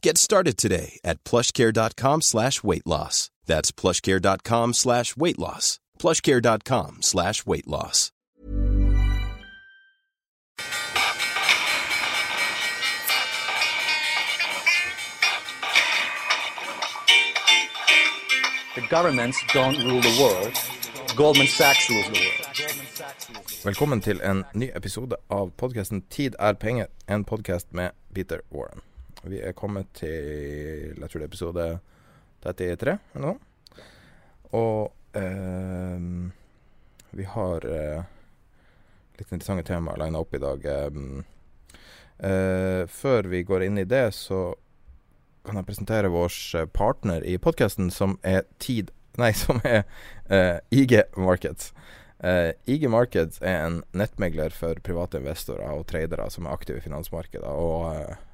Get started today at plushcare.com slash weight loss. That's plushcare.com slash weight loss. plushcare.com slash weight loss. The governments don't rule the world. Goldman Sachs rules the world. Velkommen til en ny episode av podkasten 'Tid er penger', en podkast med Peter Warren. Vi er kommet til jeg tror det er episode 33 eller noe. Og eh, vi har eh, litt interessante temaer lina opp i dag. Eh, eh, før vi går inn i det, så kan jeg presentere vår partner i podkasten, som er Tid Nei, som er eh, IG Markets. Uh, IG Markets er en nettmegler for private investorer og tradere som er aktive i finansmarkedet. Og uh,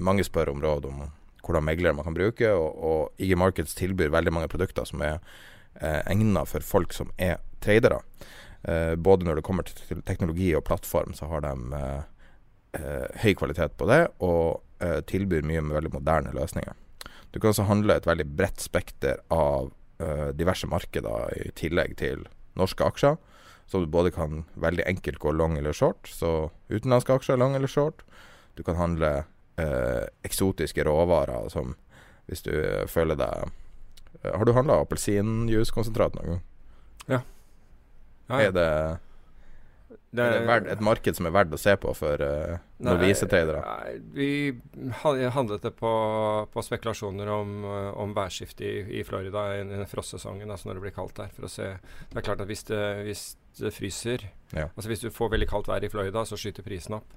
mange spør om råd om hvordan meglere man kan bruke, og, og IG Markets tilbyr veldig mange produkter som er eh, egnet for folk som er tradere. både når det kommer til teknologi og plattform, så har de høy kvalitet på det, og tilbyr mye med veldig moderne løsninger. Du kan også handle et veldig bredt spekter av diverse markeder i tillegg til norske aksjer. Så du både kan veldig enkelt gå long eller short. Så utenlandske aksjer long eller short. Du kan handle eh, eksotiske råvarer som hvis du eh, føler deg eh, Har du handla appelsinjuicekonsentrat noen gang? Ja. ja, ja. Er det det er, det verd, et marked som er verdt å se på for uh, novisetradere? Vi handlet det på, på spekulasjoner om, om værskifte i, i, Florida i den frostsesongen, altså når det blir kaldt der. For å se, det er klart at hvis det, hvis det fryser ja. Altså Hvis du får veldig kaldt vær i Florida, så skyter prisen opp.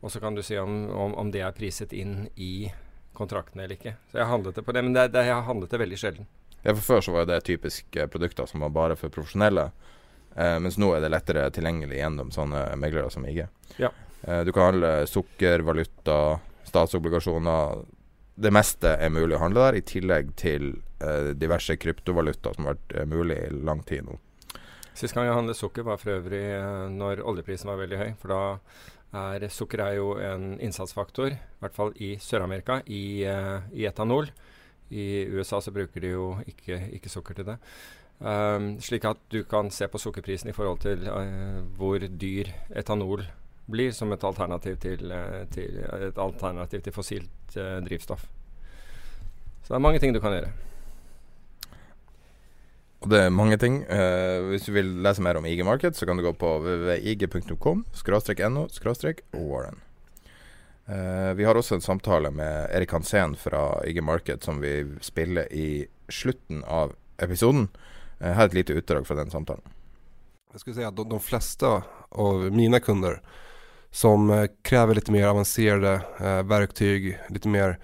Og så kan du si om, om, om, det er priset inn i kontraktene eller ikke. Så jeg handlet det på det, men det, det, jeg handlet det veldig sjelden. Ja, for Før så var det typisk produkter som var bare for profesjonelle. eh, mens nå er det lettere tilgjengelig gjennom sånne meglere som IG. Ja. Eh, du kan handle sukker, valuta, statsobligasjoner. Det meste er mulig å handle der, i tillegg til eh, diverse kryptovaluta som har vært mulig i lang tid nå. Sist gang jeg handlet sukker var for øvrig når oljeprisen var veldig høy. For da er sukker er jo en innsatsfaktor, i hvert fall i Sør-Amerika, i, i, etanol. I USA så bruker de jo ikke, ikke sukker til det. Um, slik at du kan se på sukkerprisen i forhold til uh, hvor dyr etanol blir som et alternativ til, uh, til, et alternativ til fossilt drivstoff. Så det er mange ting du kan gjøre. Det er mange ting. hvis du vil lese mer om IG Market, så kan du gå på www.ig.com no warren. vi har også en samtale med Erik Hansen fra IG Market som vi spiller i slutten av episoden. Uh, her er et lite utdrag fra den samtalen. Jeg skulle si at de, de fleste av mine kunder som krever litt mer avanserte verktyg, litt mer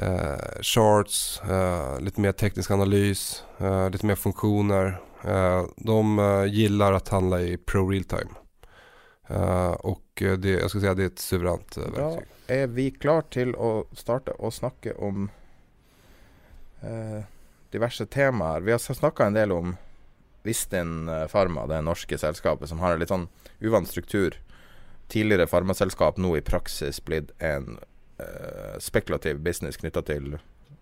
eh, charts, eh, litt mer teknisk analys, eh, litt mer funksjoner. Eh, de eh, gillar å handle i pro real time. og det, jeg skal si at det er et suverent verktøy. Da er vi klar til å starte å snakke om diverse temaer. Vi har snakka en del om Vistin eh, Pharma, det norske selskapet som har en litt sånn uvant struktur. Tidligere farmaselskap, nå i praksis blitt en uh, spekulativ business knytta til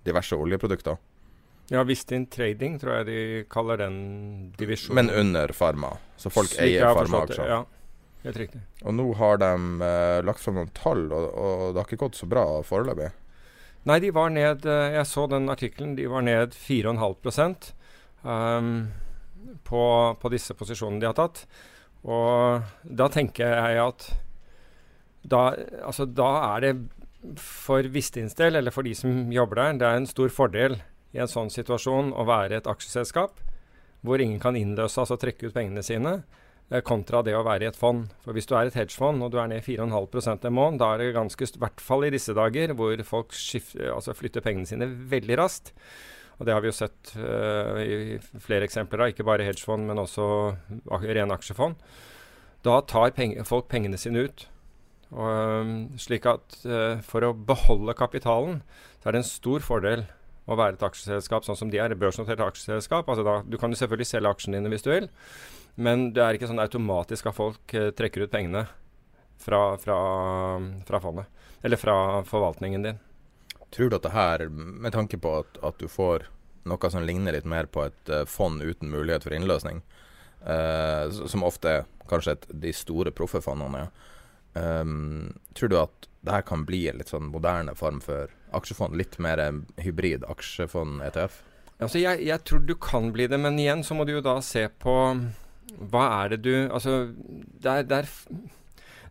diverse oljeprodukter. Ja, Vistin Trading tror jeg de kaller den divisjonen. Men under Pharma, så folk Slik eier Pharma-aksjer. Ja, helt riktig. Og nå har de uh, lagt fram noen tall, og, og det har ikke gått så bra foreløpig. Nei, de var ned eh, Jeg så den artikkelen. De var ned 4,5 um, på, på disse posisjonene de har tatt. Og da tenker jeg at da, altså, da er det for Vistins del, eller for de som jobber der, det er en stor fordel i en sånn situasjon å være et aksjeselskap hvor ingen kan innløse, altså trekke ut pengene sine, eh, kontra det å være i et fond. For hvis du er et hedgefond og du er ned 4,5% en måned, da er det ganske, i hvert fall i disse dager, hvor folk skifter, altså flytter pengene sine veldig raskt. Og det har vi jo sett uh, i flere eksempler av, ikke bare hedgefond, men også rene aksjefond. Da tar penge, folk pengene sine ut. Og, um, slik at uh, for å beholde kapitalen, så er det en stor fordel å være et aksjeselskap sånn som de er, børsnotert aksjeselskap. Altså da, du kan jo selvfølgelig selge aksjene dine hvis du vil, men det er ikke sånn automatisk at folk uh, trekker ut pengene fra, fra, fra fondet, eller fra forvaltningen din. Tror du at det her, med tanke på at, at du får noe som ligner litt mer på et uh, fond uten mulighet for innløsning, uh, som ofte er kanskje et, de store proffe fondene, um, tror du at det her kan bli en litt sånn moderne form for aksjefond? Litt mer hybrid aksjefond-ETF? Altså jeg, jeg, tror du kan bli det, men igjen så må du jo da se på hva er det du Altså, det er, det er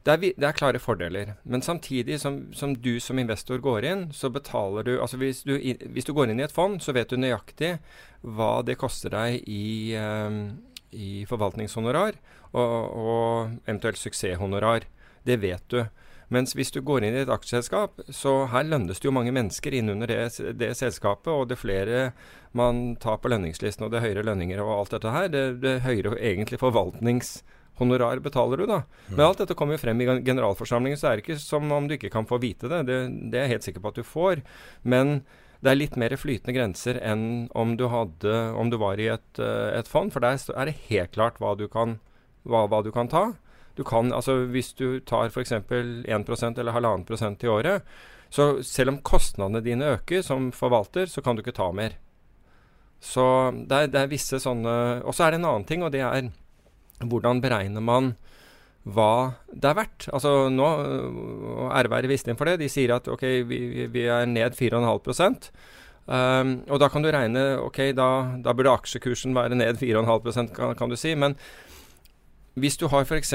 det er, det er, klare fordeler. Men samtidig som, som, du som investor går inn, så betaler du Altså hvis du, hvis du, går inn i et fond, så vet du nøyaktig hva det koster deg i, um, i forvaltningshonorar og, og, eventuelt suksesshonorar. Det vet du. Mens hvis du går inn i et aksjeselskap, så her lønnes det jo mange mennesker innunder det, det selskapet, og det flere man tar på lønningslisten, og det er høyere lønninger og alt dette her, det, det høyere egentlig forvaltnings honorar betaler du, da. Mm. Men alt dette kommer jo frem i generalforsamlingen, så er det ikke som om du ikke kan få vite det. Det, det er jeg helt sikker på at du får. Men det er litt mer flytende grenser enn om du, hadde, om du var i et, uh, et, fond. For der er det helt klart hva du kan, hva, hva du kan ta. Du kan, altså Hvis du tar f.eks. 1% eller 1,5% i året, så selv om kostnadene dine øker som forvalter, så kan du ikke ta mer. Så det er, det er visse sånne Og så er det en annen ting, og det er hvordan beregner man hva det er verdt? Altså nå, ære visste inn for det, de sier at ok, vi, vi er ned 4,5 um, Og da kan du regne ok, da, da burde aksjekursen være ned 4,5 kan, kan du si. Men hvis du har f.eks.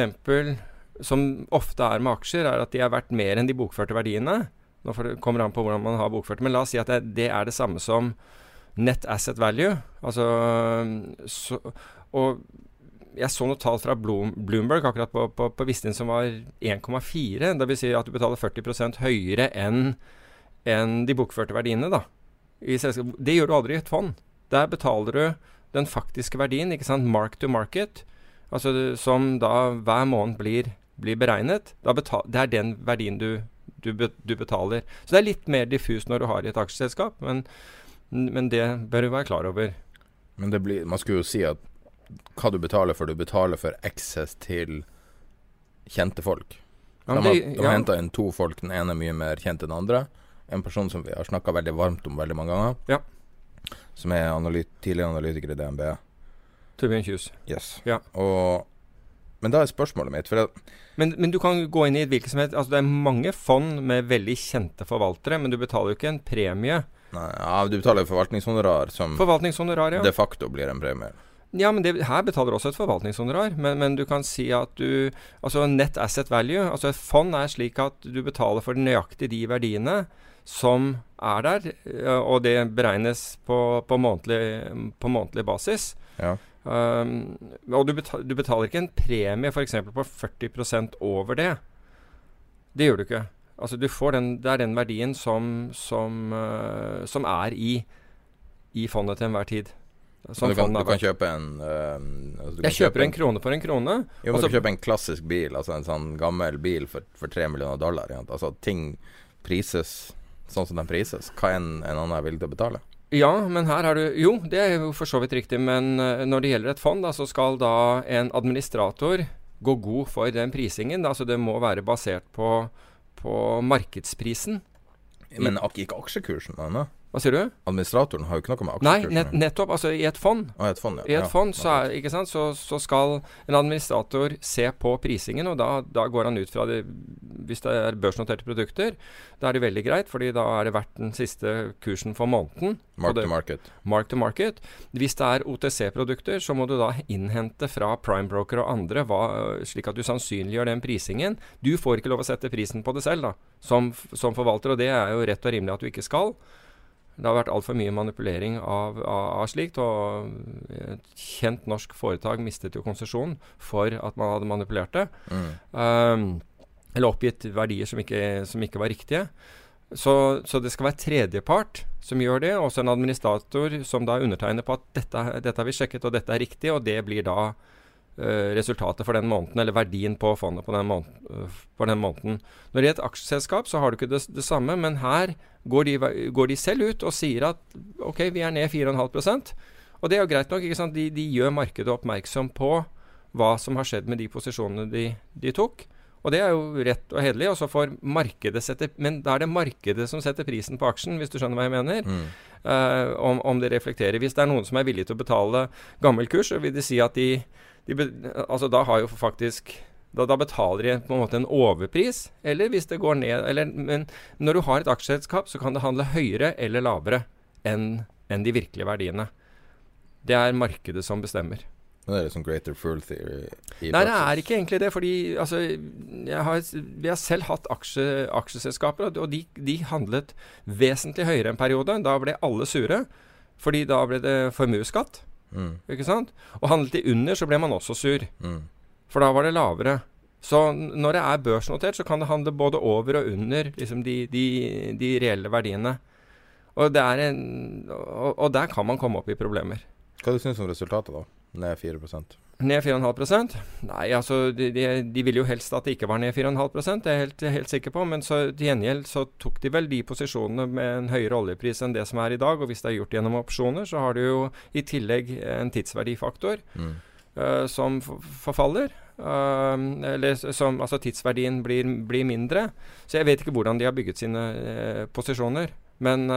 som ofte er med aksjer, er at de er verdt mer enn de bokførte verdiene. Nå kommer det an på hvordan man har bokført men la oss si at det, det er det samme som net asset value. Altså, så, og jeg så noe tall fra Bloomberg akkurat på, på, på Vistin som var 1,4. Det vil si at du betaler 40% høyere enn en de bokførte verdiene. da. det gjør du aldri i et fond. Der betaler du den faktiske verdien, ikke sant, mark to market, altså som da hver måned blir, blir beregnet. Betal, det er den verdien du, du, du, betaler. Så det er litt mer diffust når du har i et aksjeselskap, men, men det bør du være klar over. Men blir, man skulle jo si at hva du betaler for. Du betaler for access til kjente folk. de har, de har henta inn to folk. Den ene er mye mer kjent enn den andre. En person som vi har snakka veldig varmt om veldig mange ganger. Ja. Som er analyt tidligere analytiker i DNB. Torbjørn Kjus. Yes. Ja. Og, men da er spørsmålet mitt men, men, du kan gå inn i et hvilket som helst altså Det er mange fond med veldig kjente forvaltere, men du betaler jo ikke en premie. Nei, ja, Du betaler forvaltningshonorar som forvaltningshonorar, ja. de facto blir en premie. Ja, men det, her betaler du også et forvaltningshonorar. Men, men, du kan si at du Altså net asset value. Altså et fond er slik at du betaler for nøyaktig de verdiene som er der, og det beregnes på, på, månedlig, på månedlig, basis. Ja. Um, og du betaler, du betaler, ikke en premie f.eks. på 40% over det. Det gjør du ikke. Altså du får den, Det er den verdien som, som, uh, som er i, i fondet til enhver tid. Som du, kan, du, kan, kjøpe en uh, altså Jeg kjøper en, en, krone for en krone. Jo, men du kjøper kjøpe en klassisk bil, altså en sånn gammel bil for, for 3 millioner dollar. Altså ting prises sånn som de prises. Hva enn en annen er villig til å betale? Ja, men her har du Jo, det er jo for så vidt riktig, men uh, når det gjelder et fond, da, så skal da en administrator gå god for den prisingen. Da. så det må være basert på, på markedsprisen. Men ikke aksjekursen, da? Hva sier du? Administratoren har jo ikke noe med Nei, aksjekursen nett, nettopp. Altså i et fond. Ah, et fond, ja. I et ja. fond så, er, så, så skal en administrator se på prisingen, og da, da går han ut fra det Hvis det er børsnoterte produkter, da er det veldig greit, fordi da er det verdt den siste kursen for måneden. Mark det- to market. Mark to market. Hvis det er OTC-produkter, så må du da innhente fra Prime Broker og andre, hva, slik at du sannsynliggjør den prisingen. Du får ikke lov å sette prisen på det selv, da, som, som forvalter, og det er jo rett og rimelig at du ikke skal. Det har vært altfor mye manipulering av, av, av slikt, og et kjent norsk foretak mistet jo konsesjon for at man hadde manipulert det. Mm. Um, eller oppgitt verdier som ikke, som ikke var riktige. Så, så det skal være tredjepart som gjør det, også en administrator som da undertegner på at dette, dette har vi sjekket, og dette er riktig, og det blir da resultatet for den måneden, eller verdien på fondet på den, måneden, øh, for den måneden. Når det er et aksjeselskap, så har du ikke det, det samme, men her går de, går de selv ut og sier at ok, vi er ned 4,5% Og det er jo greit nok. ikke sant? De, de gjør markedet oppmerksom på hva som har skjedd med de posisjonene de, de tok. Og det er jo rett og hederlig. Og så får markedet sette Men da er det markedet som setter prisen på aksjen, hvis du skjønner hva jeg mener. Mm. Uh, om, om det reflekterer. Hvis det er noen som er villig til å betale gammel kurs, så vil de si at de, de Altså da har jo faktisk da, da betaler de på en måte en overpris, eller hvis det går ned eller, Men når du har et aksjeselskap, så kan det handle høyere eller lavere enn en de virkelige verdiene. Det er markedet som bestemmer. Men det er liksom greater fool theory Nei, det er ikke egentlig det. fordi altså, har, Vi har selv hatt aksje, aksjeselskaper, og de, de handlet vesentlig høyere en periode. Da ble alle sure, fordi da ble det formuesskatt. Mm. ikke sant? Og handlet de under, så ble man også sur. Mm. For da var det lavere. Så når det er børsnotert, så kan det handle både over og under liksom de, de, de reelle verdiene. Og, det en, og, og der kan man komme opp i problemer. Hva du syns du synes om resultatet, da? Ned 4 Ned 4,5% Nei, altså de, de, de ville jo helst at det ikke var ned 4,5 det er jeg helt, helt sikker på. Men så til gjengjeld så tok de vel de posisjonene med en høyere oljepris enn det som er i dag. Og hvis det er gjort gjennom opsjoner, så har du jo i tillegg en tidsverdifaktor mm. uh, som forfaller. Uh, eller som Altså tidsverdien blir, blir mindre. Så jeg vet ikke hvordan de har bygget sine uh, posisjoner. Men,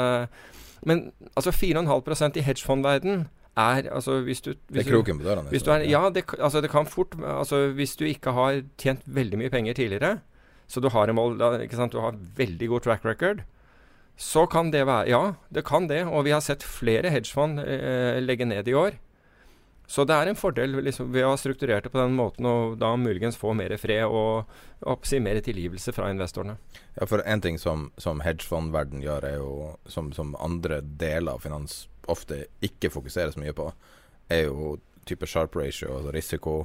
men altså 4,5% i hedgefondverden er altså hvis du Det er kroken på døra. nesten. hvis er, ja, det, altså det kan fort altså Hvis du ikke har tjent veldig mye penger tidligere, så du har en mål, ikke sant, du har veldig god track record, så kan det være Ja, det kan det. Og vi har sett flere hedgefond eh, legge ned i år. Så det er en fordel liksom, ved å ha strukturert det på den måten, og da muligens få mer fred og oppsi mer tilgivelse fra investorene. Ja, for en ting som, som hedgefondverden gjør, er jo som, som andre deler av finans ofte ikke fokuserer så mye på, er jo type sharp ratio, altså risiko.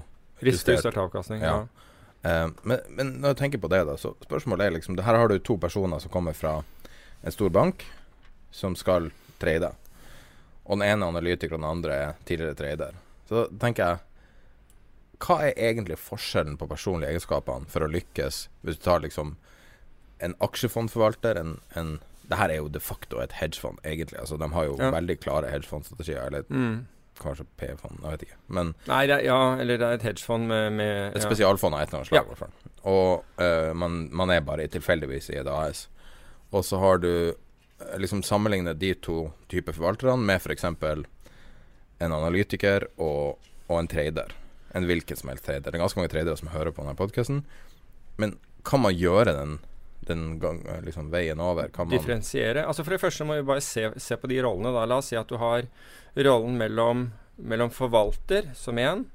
Risikojustert avkastning. Ja. Ja. Eh, men, men når jeg tenker på det, da, så spørsmålet er liksom Her har du to personer som kommer fra en stor bank, som skal trade. Og den ene analytikeren analytiker, og den andre er tidligere trader. Så da tenker jeg Hva er egentlig forskjellen på personlige egenskapene for å lykkes, hvis du tar liksom en aksjefondforvalter, en, en det her er jo de facto et hedgefond, egentlig. Altså, de har jo Ja. veldig klare hedgefondstrategier. Eller Mm. kanskje P-fond, jeg vet ikke. Men Nei, er, ja, eller det er et hedgefond med, med et spesialfond av et eller annet slag, i hvert fall. Og uh, man, man er bare tilfeldigvis i et AS. Og så har du eh, liksom sammenlignet de to typer forvalterne med f.eks. en analytiker og, og en trader. En hvilken som helst trader. Det er ganske mange tradere som hører på denne podkasten. Men kan man gjøre den, den gang, eh, liksom veien over? Kan man Differensiere. Altså For det første må vi bare se, se på de rollene. da La oss si at du har rollen mellom, mellom forvalter som én,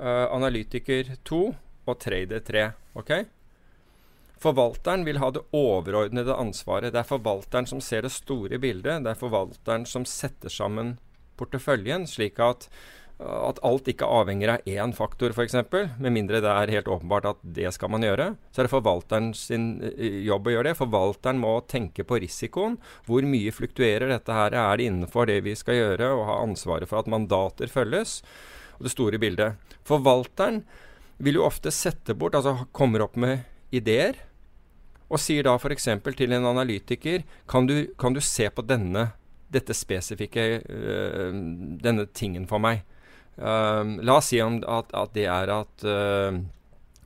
uh, analytiker to og trader tre. Ok? Forvalteren vil ha det overordnede ansvaret. Det er forvalteren som ser det store bildet. Det er forvalteren som setter sammen porteføljen, slik at at alt ikke avhenger av én faktor, f.eks. Med mindre det er helt åpenbart at det skal man gjøre. Så er det forvalteren sin eh, jobb å gjøre det. Forvalteren må tenke på risikoen. Hvor mye fluktuerer dette her? Er det innenfor det vi skal gjøre? Og ha ansvaret for at mandater følges. Og det store bildet. Forvalteren vil jo ofte sette bort, altså kommer opp med ideer. Og sier da f.eks. til en analytiker kan du, kan du se på denne, dette spesifikke, øh, denne tingen for meg? Um, la oss si at, at det er at uh,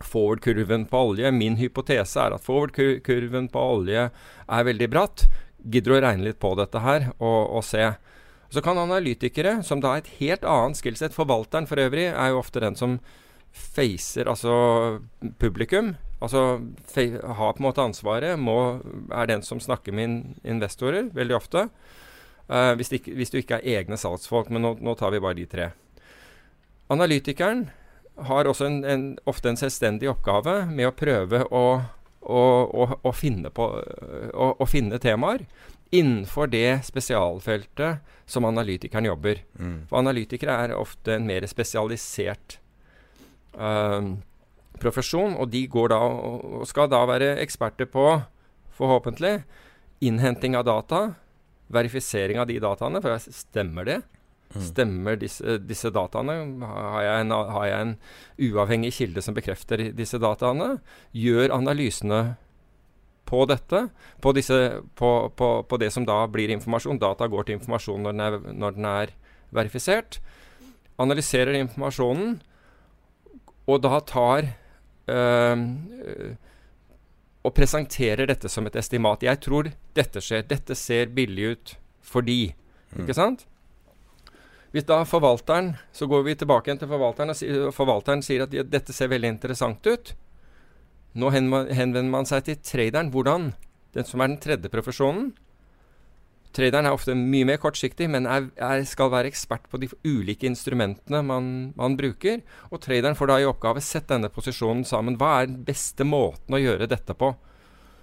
forward-kurven på olje Min hypotese er at forward-kurven på olje er veldig bratt. gidder å regne litt på dette her og, og se. Så kan analytikere, som da er et helt annet skillset Forvalteren for øvrig er jo ofte den som facer altså publikum. Altså har på en måte ansvaret, må, er den som snakker med investorer veldig ofte. Uh, hvis, ikke, hvis, du ikke er egne salgsfolk, men nå, nå, tar vi bare de tre. Analytikeren har også en, en, ofte en selvstendig oppgave med å prøve å, å, å, finne, på, å, finne temaer innenfor det spesialfeltet som analytikeren jobber. Mm. For analytikere er ofte en mer spesialisert um, profesjon, og de går da og skal da være eksperter på, forhåpentlig, innhenting av data verifisering av de dataene. For stemmer det? Mm. Stemmer disse, disse dataene? Har jeg, en, har jeg, en, uavhengig kilde som bekrefter disse dataene? Gjør analysene på dette, på, disse, på, på, på det som da blir informasjon. Data går til informasjon når den er, når den er verifisert. Analyserer informasjonen, og da tar øh, og presenterer dette som et estimat. Jeg tror dette skjer. Dette ser billig ut fordi. Mm. Ikke sant? Hvis da forvalteren, Så går vi tilbake igjen til forvalteren, og forvalteren sier at dette ser veldig interessant ut. Nå henvender man seg til traderen. Hvordan? Den som er den tredje profesjonen. Traderen er ofte mye mer kortsiktig, men er, er, skal være ekspert på de ulike instrumentene man, man, bruker. Og traderen får da i oppgave sett denne posisjonen sammen. Hva er den beste måten å gjøre dette på?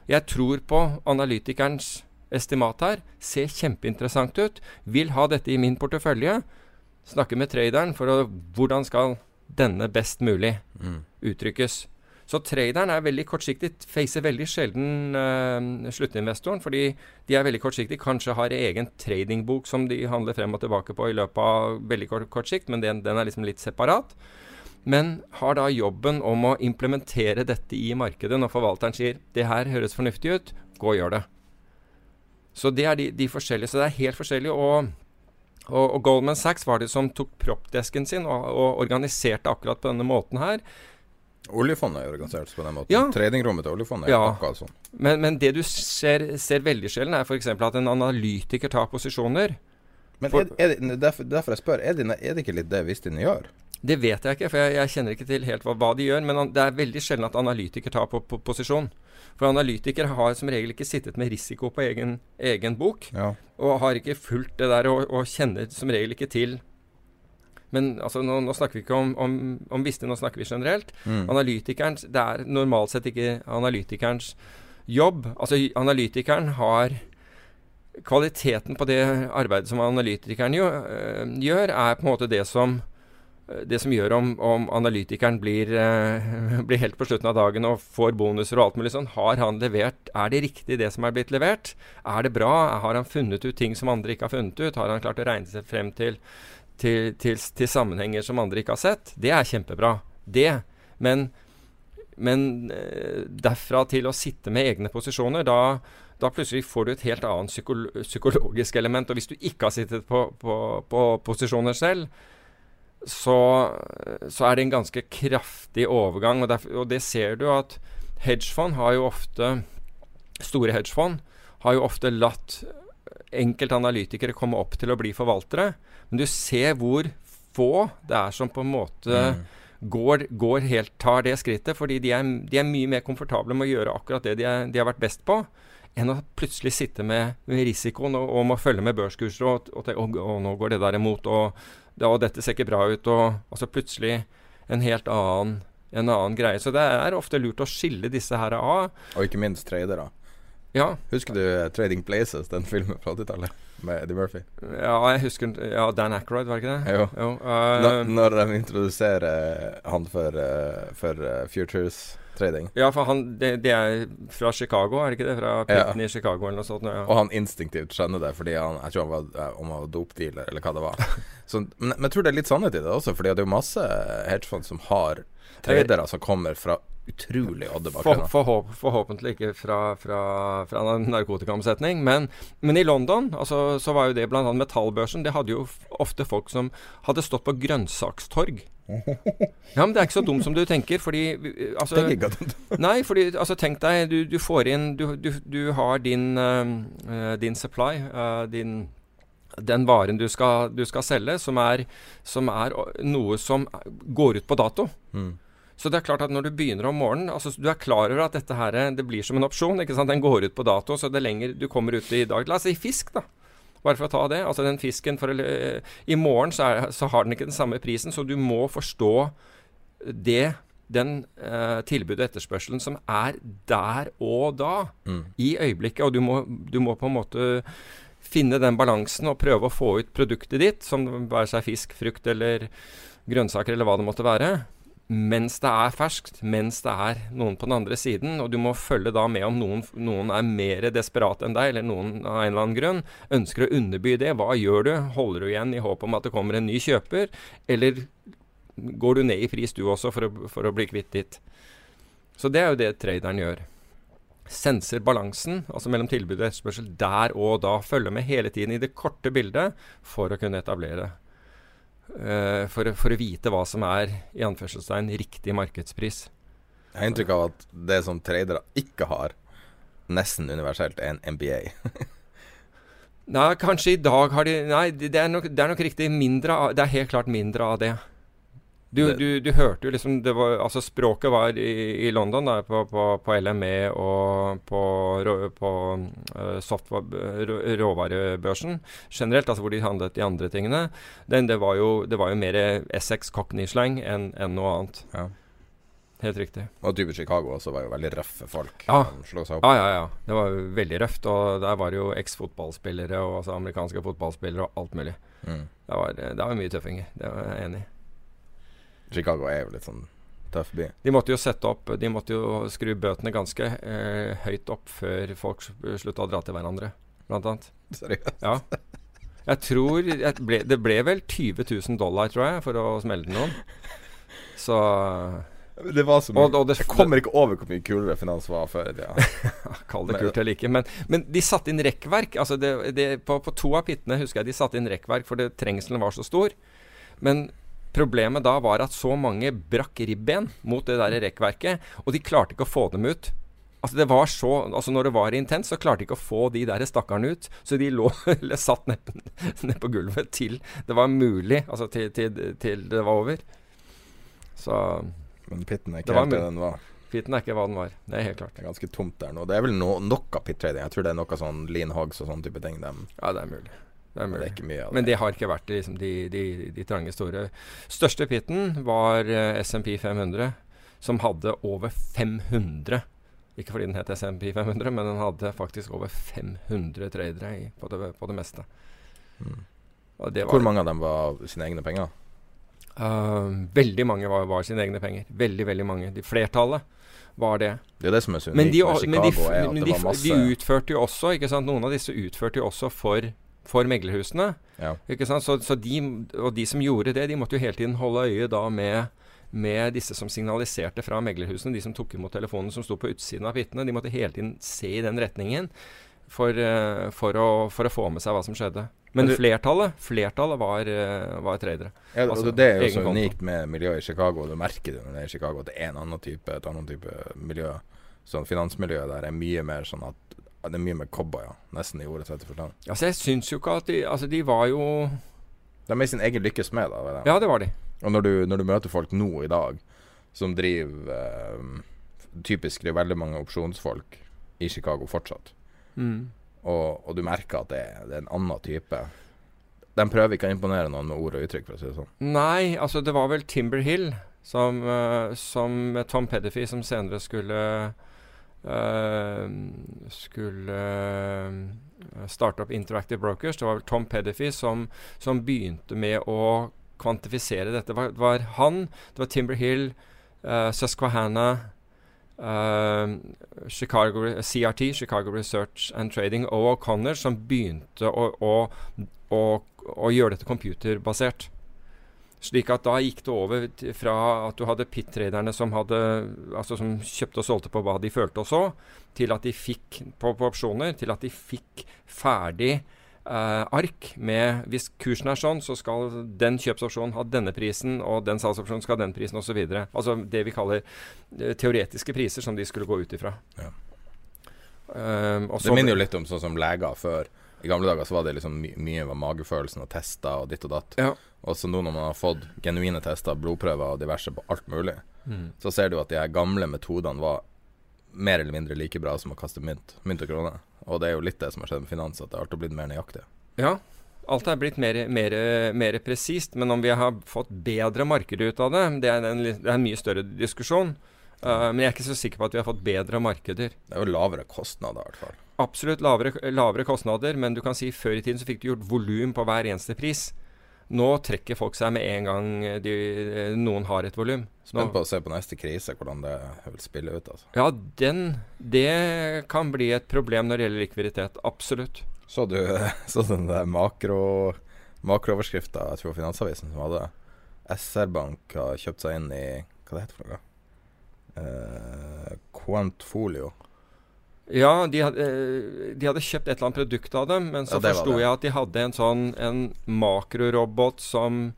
Jeg tror på analytikerens estimat her. Ser kjempeinteressant ut. Vil ha dette i min portefølje. Snakke med traderen for å Hvordan skal denne best mulig mm. uttrykkes? Så traderen er veldig kortsiktig, facer veldig sjelden uh, sluttinvestoren, fordi de er veldig kortsiktige. Kanskje har egen tradingbok som de handler frem og tilbake på i løpet av veldig kort, kort sikt, men den, den, er liksom litt separat. Men har da jobben om å implementere dette i markedet når forvalteren sier det her høres fornuftig ut, gå og gjør det. Så det er de, de forskjellige. Så det er helt forskjellig. Og, og, og Goldman Sachs var det som tok proppdesken sin og, og organiserte akkurat på denne måten her Oljefondet er organisert på den måten. Ja. Tradingrommet til oljefondet er ja. akkurat sånn. Men, men, det du ser, ser veldig sjelden, er f.eks. at en analytiker tar posisjoner. Men for, er, er det, derfor, derfor, jeg spør, er det, er det ikke litt det Vistin gjør? Det vet jeg ikke, for jeg, jeg kjenner ikke til helt hva, hva, de gjør. Men det er veldig sjelden at analytiker tar på, på, posisjon. For analytikere har som regel ikke sittet med risiko på egen, egen bok. Ja. Og har ikke fulgt det der og, og kjenner som regel ikke til men altså, nå, nå, snakker vi ikke om, om, om Viste, nå snakker vi generelt. Mm. Analytikerens Det er normalt sett ikke analytikerens jobb. Altså, analytikeren har Kvaliteten på det arbeidet som analytikeren jo, øh, gjør er på en måte det som det som gjør om, om analytikeren blir, eh, blir, helt på slutten av dagen og får bonuser og alt mulig sånn. Har han levert? Er det riktig det som er blitt levert? Er det bra? Har han funnet ut ting som andre ikke har funnet ut? Har han klart å regne seg frem til til, til, til, sammenhenger som andre ikke har sett, det er kjempebra. Det. Men, men eh, derfra til å sitte med egne posisjoner, da, da plutselig får du et helt annet psykolo psykologisk element. Og hvis du ikke har sittet på, på, på posisjoner selv, så, så, er det en ganske kraftig overgang. Og, derfor, og det ser du at hedgefond har jo ofte Store hedgefond har jo ofte latt enkelte analytikere komme opp til å bli forvaltere. Men du ser hvor få det er som på en måte mm. går, går, helt, tar det skrittet. Fordi de er, de er, mye mer komfortable med å gjøre akkurat det de, er, de har vært best på. Enn å plutselig sitte med, med risikoen og, og må følge med børskurser og, og å, nå går det der imot, og, og, dette ser ikke bra ut. Og, så plutselig en helt annen, en annen greie. Så det er ofte lurt å skille disse her av. Og ikke minst tradere. Ja. Husker du 'Trading Places', den filmen fra 80-tallet? med Eddie Murphy. Ja, jeg husker Ja, Dan Ackroyd, var det ikke det? Jo. jo uh, når, når, de introduserer han for, uh, for uh, Futures trading. Ja, for han det, det, er fra Chicago, er det ikke det? Fra Pitten ja. i Chicago eller noe sånt. Ja. Og han instinktivt skjønner det, fordi han Jeg tror han var, om han var dopdealer, eller hva det var. Så, men, men, jeg tror det er litt sannhet i det også, fordi det er jo masse hedgefond som har tradere som kommer fra utrolig odde bakgrunner. For, forhåp, forhåpentlig ikke fra, fra, fra narkotikaomsetning. Men, men, i London altså, så var jo det bl.a. metallbørsen. Det hadde jo ofte folk som hadde stått på grønnsakstorg. Ja, men det er ikke så dumt som du tenker, fordi altså, Tenk ikke at Nei, fordi altså, tenk deg, du, du får inn Du, du, du har din, uh, din supply, uh, din den varen du skal, du skal selge, som er, som er, noe som går ut på dato. Mm. Så det er klart at når du begynner om morgenen altså Du er klar over at dette her, det blir som en opsjon. ikke sant? Den går ut på dato, så det er lenger du kommer ut i dag La oss si fisk, da. Bare for å ta det. Altså den fisken for, I morgen så, er, så, har den ikke den samme prisen, så du må forstå det den uh, tilbudet og etterspørselen som er der og da, mm. i øyeblikket. Og du må, du må, på en måte finne den balansen og prøve å få ut produktet ditt, som være seg fisk, frukt eller grønnsaker eller hva det måtte være mens det er ferskt, mens det er noen på den andre siden. Og du må følge da med om noen, noen er mer desperat enn deg, eller noen av en eller annen grunn ønsker å underby det. Hva gjør du? Holder du igjen i håp om at det kommer en ny kjøper, eller går du ned i pris du også for å, for å bli kvitt ditt? Så det er jo det traderen gjør. Senser balansen, altså mellom tilbud og etterspørsel, der og da. Følger med hele tiden i det korte bildet for å kunne etablere uh, for, for, å vite hva som er i anførselstegn riktig markedspris. Jeg har inntrykk av at det som tradere ikke har, nesten universelt, er en MBA. nei, kanskje i dag har de Nei, det er nok, det er nok riktig mindre av Det er helt klart mindre av det. Du, du, du, hørte jo liksom var, Altså Språket var i, i London, der, på, på, på, LME og på, på uh, software, råvarebørsen generelt, altså hvor de handlet de andre tingene. Den, det, var jo, det var jo mer Essex Cockney-slang enn en noe annet. Ja. Helt riktig. Og type Chicago også var jo veldig røffe folk. Ja. ja, ja, ja. Det var jo veldig røft. Og der var det jo eks-fotballspillere og altså amerikanske fotballspillere og alt mulig. Mm. Det, var, det var mye tøffinger. Det var jeg enig i. Chicago er jo litt sånn tøff by. De måtte jo sette opp De måtte jo skru bøtene ganske eh, høyt opp før folk slutta å dra til hverandre, blant annet. Seriøst? Ja. Jeg tror jeg ble, Det ble vel 20 000 dollar, tror jeg, for å smelle noen. Så det var så mye. Og, og det, jeg kommer ikke over hvor mye kulere finans var før i tida. Kall det kult eller ikke. Men, men, de satte inn rekkverk. Altså det, det, på, på, to av pittene husker jeg de satte inn rekkverk fordi trengselen var så stor. Men Problemet da var at så mange brakk ribben mot det der rekkverket, og de klarte ikke å få dem ut. Altså det var så, altså Når det var intenst, så klarte de ikke å få de der stakkarene ut. Så de lå eller satt ned, ned, på gulvet til det var mulig. Altså til, til, til det var over. Så Men pitten er ikke helt det den var? Pitten er ikke hva den var. Det er helt klart. Det er ganske tomt der nå. Det er vel no, noe pit trading. Jeg tror det er noe sånn lean hogs og sånn type ting. Dem. Ja, det er mulig. Det er. Det er Men det har ikke vært liksom, de, de, de, trange store. Største pitten var uh, SMP 500, som hadde over 500 Ikke fordi den het SMP 500, men den hadde faktisk over 500 tradere i, på, det, på, det, meste. Mm. Hvor mange av dem var sine egne penger? Uh, veldig mange var, var, sine egne penger. Veldig, veldig mange. De flertallet var det. Det er det som er så unikt med Chicago, Men det masse De utførte jo også, ikke sant? Noen av disse utførte jo også for for meglerhusene. Ja. Ikke sant? Så, så de, og de som gjorde det, de måtte jo hele tiden holde øye da med, med disse som signaliserte fra meglerhusene, de som tok imot telefonen som sto på utsiden av hyttene. De måtte hele tiden se i den retningen for, uh, for, å, for, å, få med seg hva som skjedde. Men flertallet, flertallet var, uh, var tradere. Ja, altså, det er jo så unikt med miljøet i Chicago. Du merker det når det er i Chicago at det er en annen type, et annet type miljø. Sånn finansmiljøet der er mye mer sånn at det er mye med cowboyer, nesten i ordet rette forstand. Altså, jeg syns jo ikke at de Altså, de var jo De er med sin egen lykkes smed, da. Ja, det var de. Og når du, når du, møter folk nå i dag som driver eh, Typisk det er veldig mange opsjonsfolk i Chicago fortsatt. Mm. Og, og, du merker at det, det, er en annen type De prøver ikke å imponere noen med ord og uttrykk, for å si det sånn. Nei, altså det var vel Timber Hill som, uh, som Tom Pedify som senere skulle skulle uh, starte opp Interactive Brokers. Det var Tom Pedify som, som begynte med å kvantifisere dette. Det var, det var han, det var Timber Hill, uh, Susquehanna Chicago, CRT, Chicago Research and Trading, og O'Connor som begynte å, å, å, å gjøre dette computerbasert. Slik at da gikk det over fra at du hadde pit-traderne som, hadde, altså som kjøpte og solgte på hva de følte og så, til at de fikk på, på opsjoner, til at de fikk ferdig eh, ark med Hvis kursen er sånn, så skal den kjøpsopsjonen ha denne prisen, og den salgsopsjonen skal ha den prisen, osv. Altså det vi kaller eh, teoretiske priser som de skulle gå ut ifra. Ja. Um, Det minner jo litt om sånn som leger før. I gamle dager så var det liksom my mye var magefølelsen og tester og ditt og datt. Ja. Og så nå når man har fått genuine tester, blodprøver og diverse på alt mulig, Mm. så ser du at de her gamle metodene var mer eller mindre like bra som å kaste mynt, mynt og kroner. Og det er jo litt det som har skjedd med finans, at det har alltid blitt mer nøyaktig. Ja, alt er blitt mer, mer, mer presist, men om vi har fått bedre markeder ut av det, det er en, det er en mye større diskusjon. Uh, men jeg er ikke så sikker på at vi har fått bedre markeder. Det er jo lavere kostnader, i hvert fall. Absolutt lavere, lavere kostnader, men du kan si før i tiden så fikk du gjort volum på hver eneste pris. Nå trekker folk seg med en gang de, noen har et volum. Spent på å se på neste krise hvordan det vil spille ut. altså. Ja, den Det kan bli et problem når det gjelder likviditet. Absolutt. Så du så den der makro makrooverskrifta jeg tror Finansavisen som hadde SR Bank har kjøpt seg inn i Hva det heter for noe? Eh, Quantfolio. Ja, de hadde, eh, de hadde kjøpt et eller annet produkt av dem, men så Ja, forsto jeg at de hadde en sånn en makrorobot som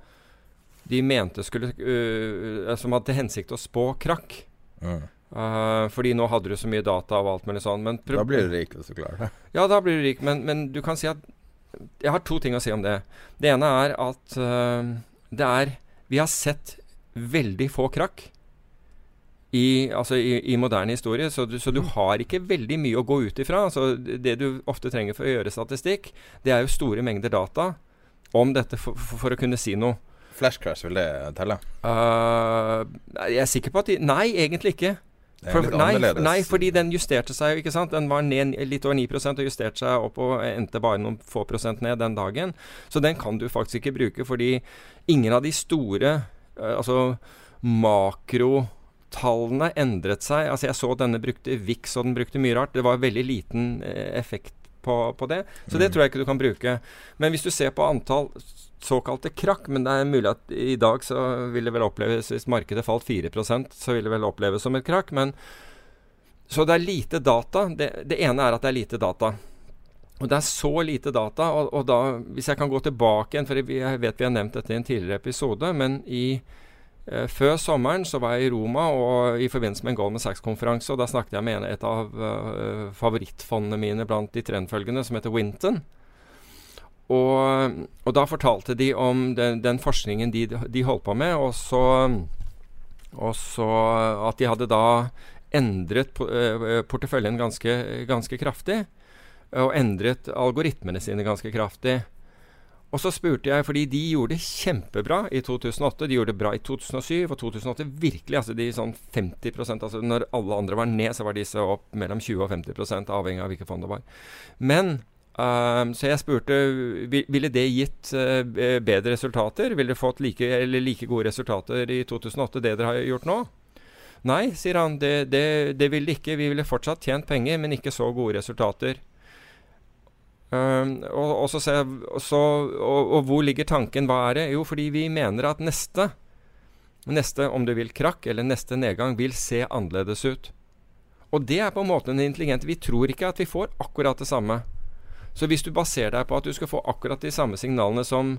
de mente skulle uh, Som hadde til hensikt å spå krakk. Mm. Uh, fordi nå hadde du så mye data og alt mulig sånn. Men Da blir du rik hvis du klarer det. Ja, da blir du rik, men, men du kan si at Jeg har to ting å si om det. Det ene er at uh, det er Vi har sett veldig få krakk i, altså i, i moderne historie, så du, så du har ikke veldig mye å gå ut ifra. Altså det du ofte trenger for å gjøre statistikk, det er jo store mengder data om dette for, for, for å kunne si noe. Flash crash, vil det telle? Uh, jeg er sikker på at de Nei, egentlig ikke. For, nei, nei, fordi den justerte seg jo, ikke sant. Den var ned litt over 9 og justerte seg opp og endte bare noen få prosent ned den dagen. Så den kan du faktisk ikke bruke, fordi ingen av de store, eh, altså makrotallene endret seg. Altså jeg så denne brukte VIX, og den brukte mye rart. Det var veldig liten eh, effekt på, på det. Så det Mm. tror jeg ikke du kan bruke. Men hvis du ser på antall såkalte krakk, men det er mulig at i dag så vil det vel oppleves Hvis markedet falt 4% så vil det vel oppleves som et krakk. Men Så det er lite data. Det, det ene er at det er lite data. Og det er så lite data, og, og da Hvis jeg kan gå tilbake igjen, for jeg vet vi har nevnt dette i en tidligere episode, men i før sommeren så var jeg i Roma og i forbindelse med en Goldman Sachs-konferanse, og da snakket jeg med en, et av eh, favorittfondene mine blant de trendfølgende, som heter Winton. Og, og da fortalte de om den, den forskningen de, de holdt på med, og så, og så at de hadde da endret eh, porteføljen ganske, ganske kraftig. Og endret algoritmene sine ganske kraftig. Og så spurte jeg, fordi de gjorde det kjempebra i 2008. De gjorde det bra i 2007 og 2008 virkelig. altså de sånn 50% altså Når alle andre var ned, så var disse opp mellom 20 og 50 avhengig av hvilket fond det var. Men Um, Så jeg spurte ville det gitt uh, bedre resultater. Ville dere fått like, like gode resultater i 2008 det dere har gjort nå? Nei, sier han. Det, det, det ville det ikke. Vi ville fortsatt tjent penger, men ikke så gode resultater. Um, og, og, så se, så, og, og hvor ligger tanken? Hva er det? Jo, fordi vi mener at neste, neste om du vil krakk, eller neste nedgang, vil se annerledes ut. Og det er på en måte den intelligente. Vi tror ikke at vi får akkurat det samme. Så hvis du baserer deg på at du skal få akkurat de samme signalene som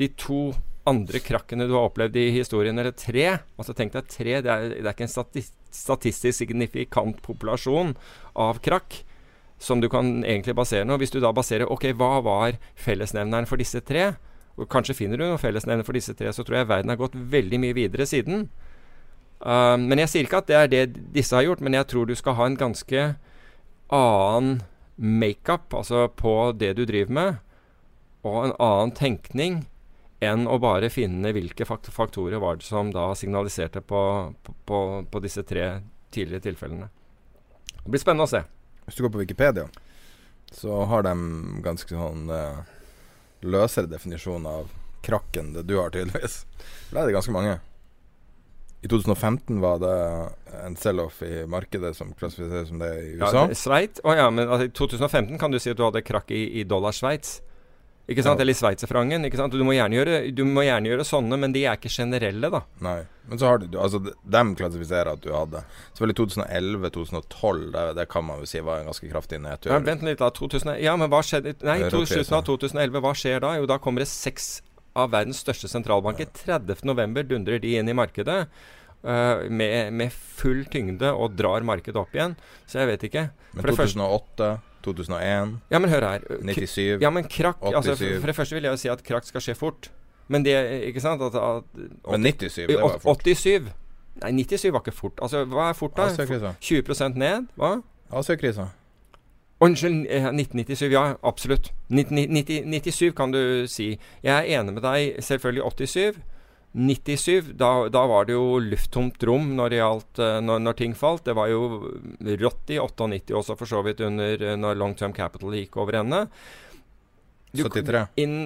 de to andre krakkene du har opplevd i historien, eller tre Altså tenk deg tre, det er, det er ikke en statistisk signifikant populasjon av krakk som du kan egentlig basere noe. Hvis du da baserer Ok, hva var fellesnevneren for disse tre? Og kanskje finner du noen fellesnevner for disse tre, så tror jeg verden har gått veldig mye videre siden. Uh, men jeg sier ikke at det er det disse har gjort, men jeg tror du skal ha en ganske annen makeup, altså på det du driver med, og en annen tenkning enn å bare finne hvilke faktorer var det som da signaliserte på, på, på, disse tre tidligere tilfellene. Det blir spennende å se. Hvis du går på Wikipedia, så har de ganske sånn uh, løsere definisjon av krakken det du har, tydeligvis. Da er det ganske mange. I 2015 var det en sell-off i markedet som klassifiseres som det i USA. Ja, Sveit? Å ja, men altså, i 2015 kan du si at du hadde krakk i, i dollar Sveits. Ikke sant? Ja. Eller sveitserfrangen. ikke sant? Du må, gjøre, du må gjerne gjøre sånne, men de er ikke generelle, da. Nei. Men så har du Altså, dem klassifiserer at du hadde. Selvfølgelig 2011-2012, det, det kan man jo si var en ganske kraftig nedtur. Ja, vent litt, da. 2000, ja, men hva skjedde Nei, slutten av 2011. Hva skjer da? Jo, da kommer det seks av verdens største sentralbanker. 30.11. dundrer de inn i markedet. uh, med, med full tyngde og drar markedet opp igjen. Så jeg vet ikke. Men For det første 2008, 2001, Ja, men hør her. K- 97 Ja, men krakk altså, for, for det første vil jeg jo si at krakk skal skje fort. Men det Ikke sant? At, at, Men 97, det var fort. 87 Nei, 97 var ikke fort. Altså, hva er fort, da? Asiakrisa. 20% ned? Hva? Asiakrisa. Unnskyld, eh, 1997. Ja, absolutt. 90, 90, 97 kan du si. Jeg er enig med deg. Selvfølgelig 87. 97, da, da var det jo lufttomt rom når, gjaldt, eh, når, når ting falt. Det var jo rått i 98 også, for så vidt, under eh, når Long Term Capital gikk over ende. Du- 73. Inn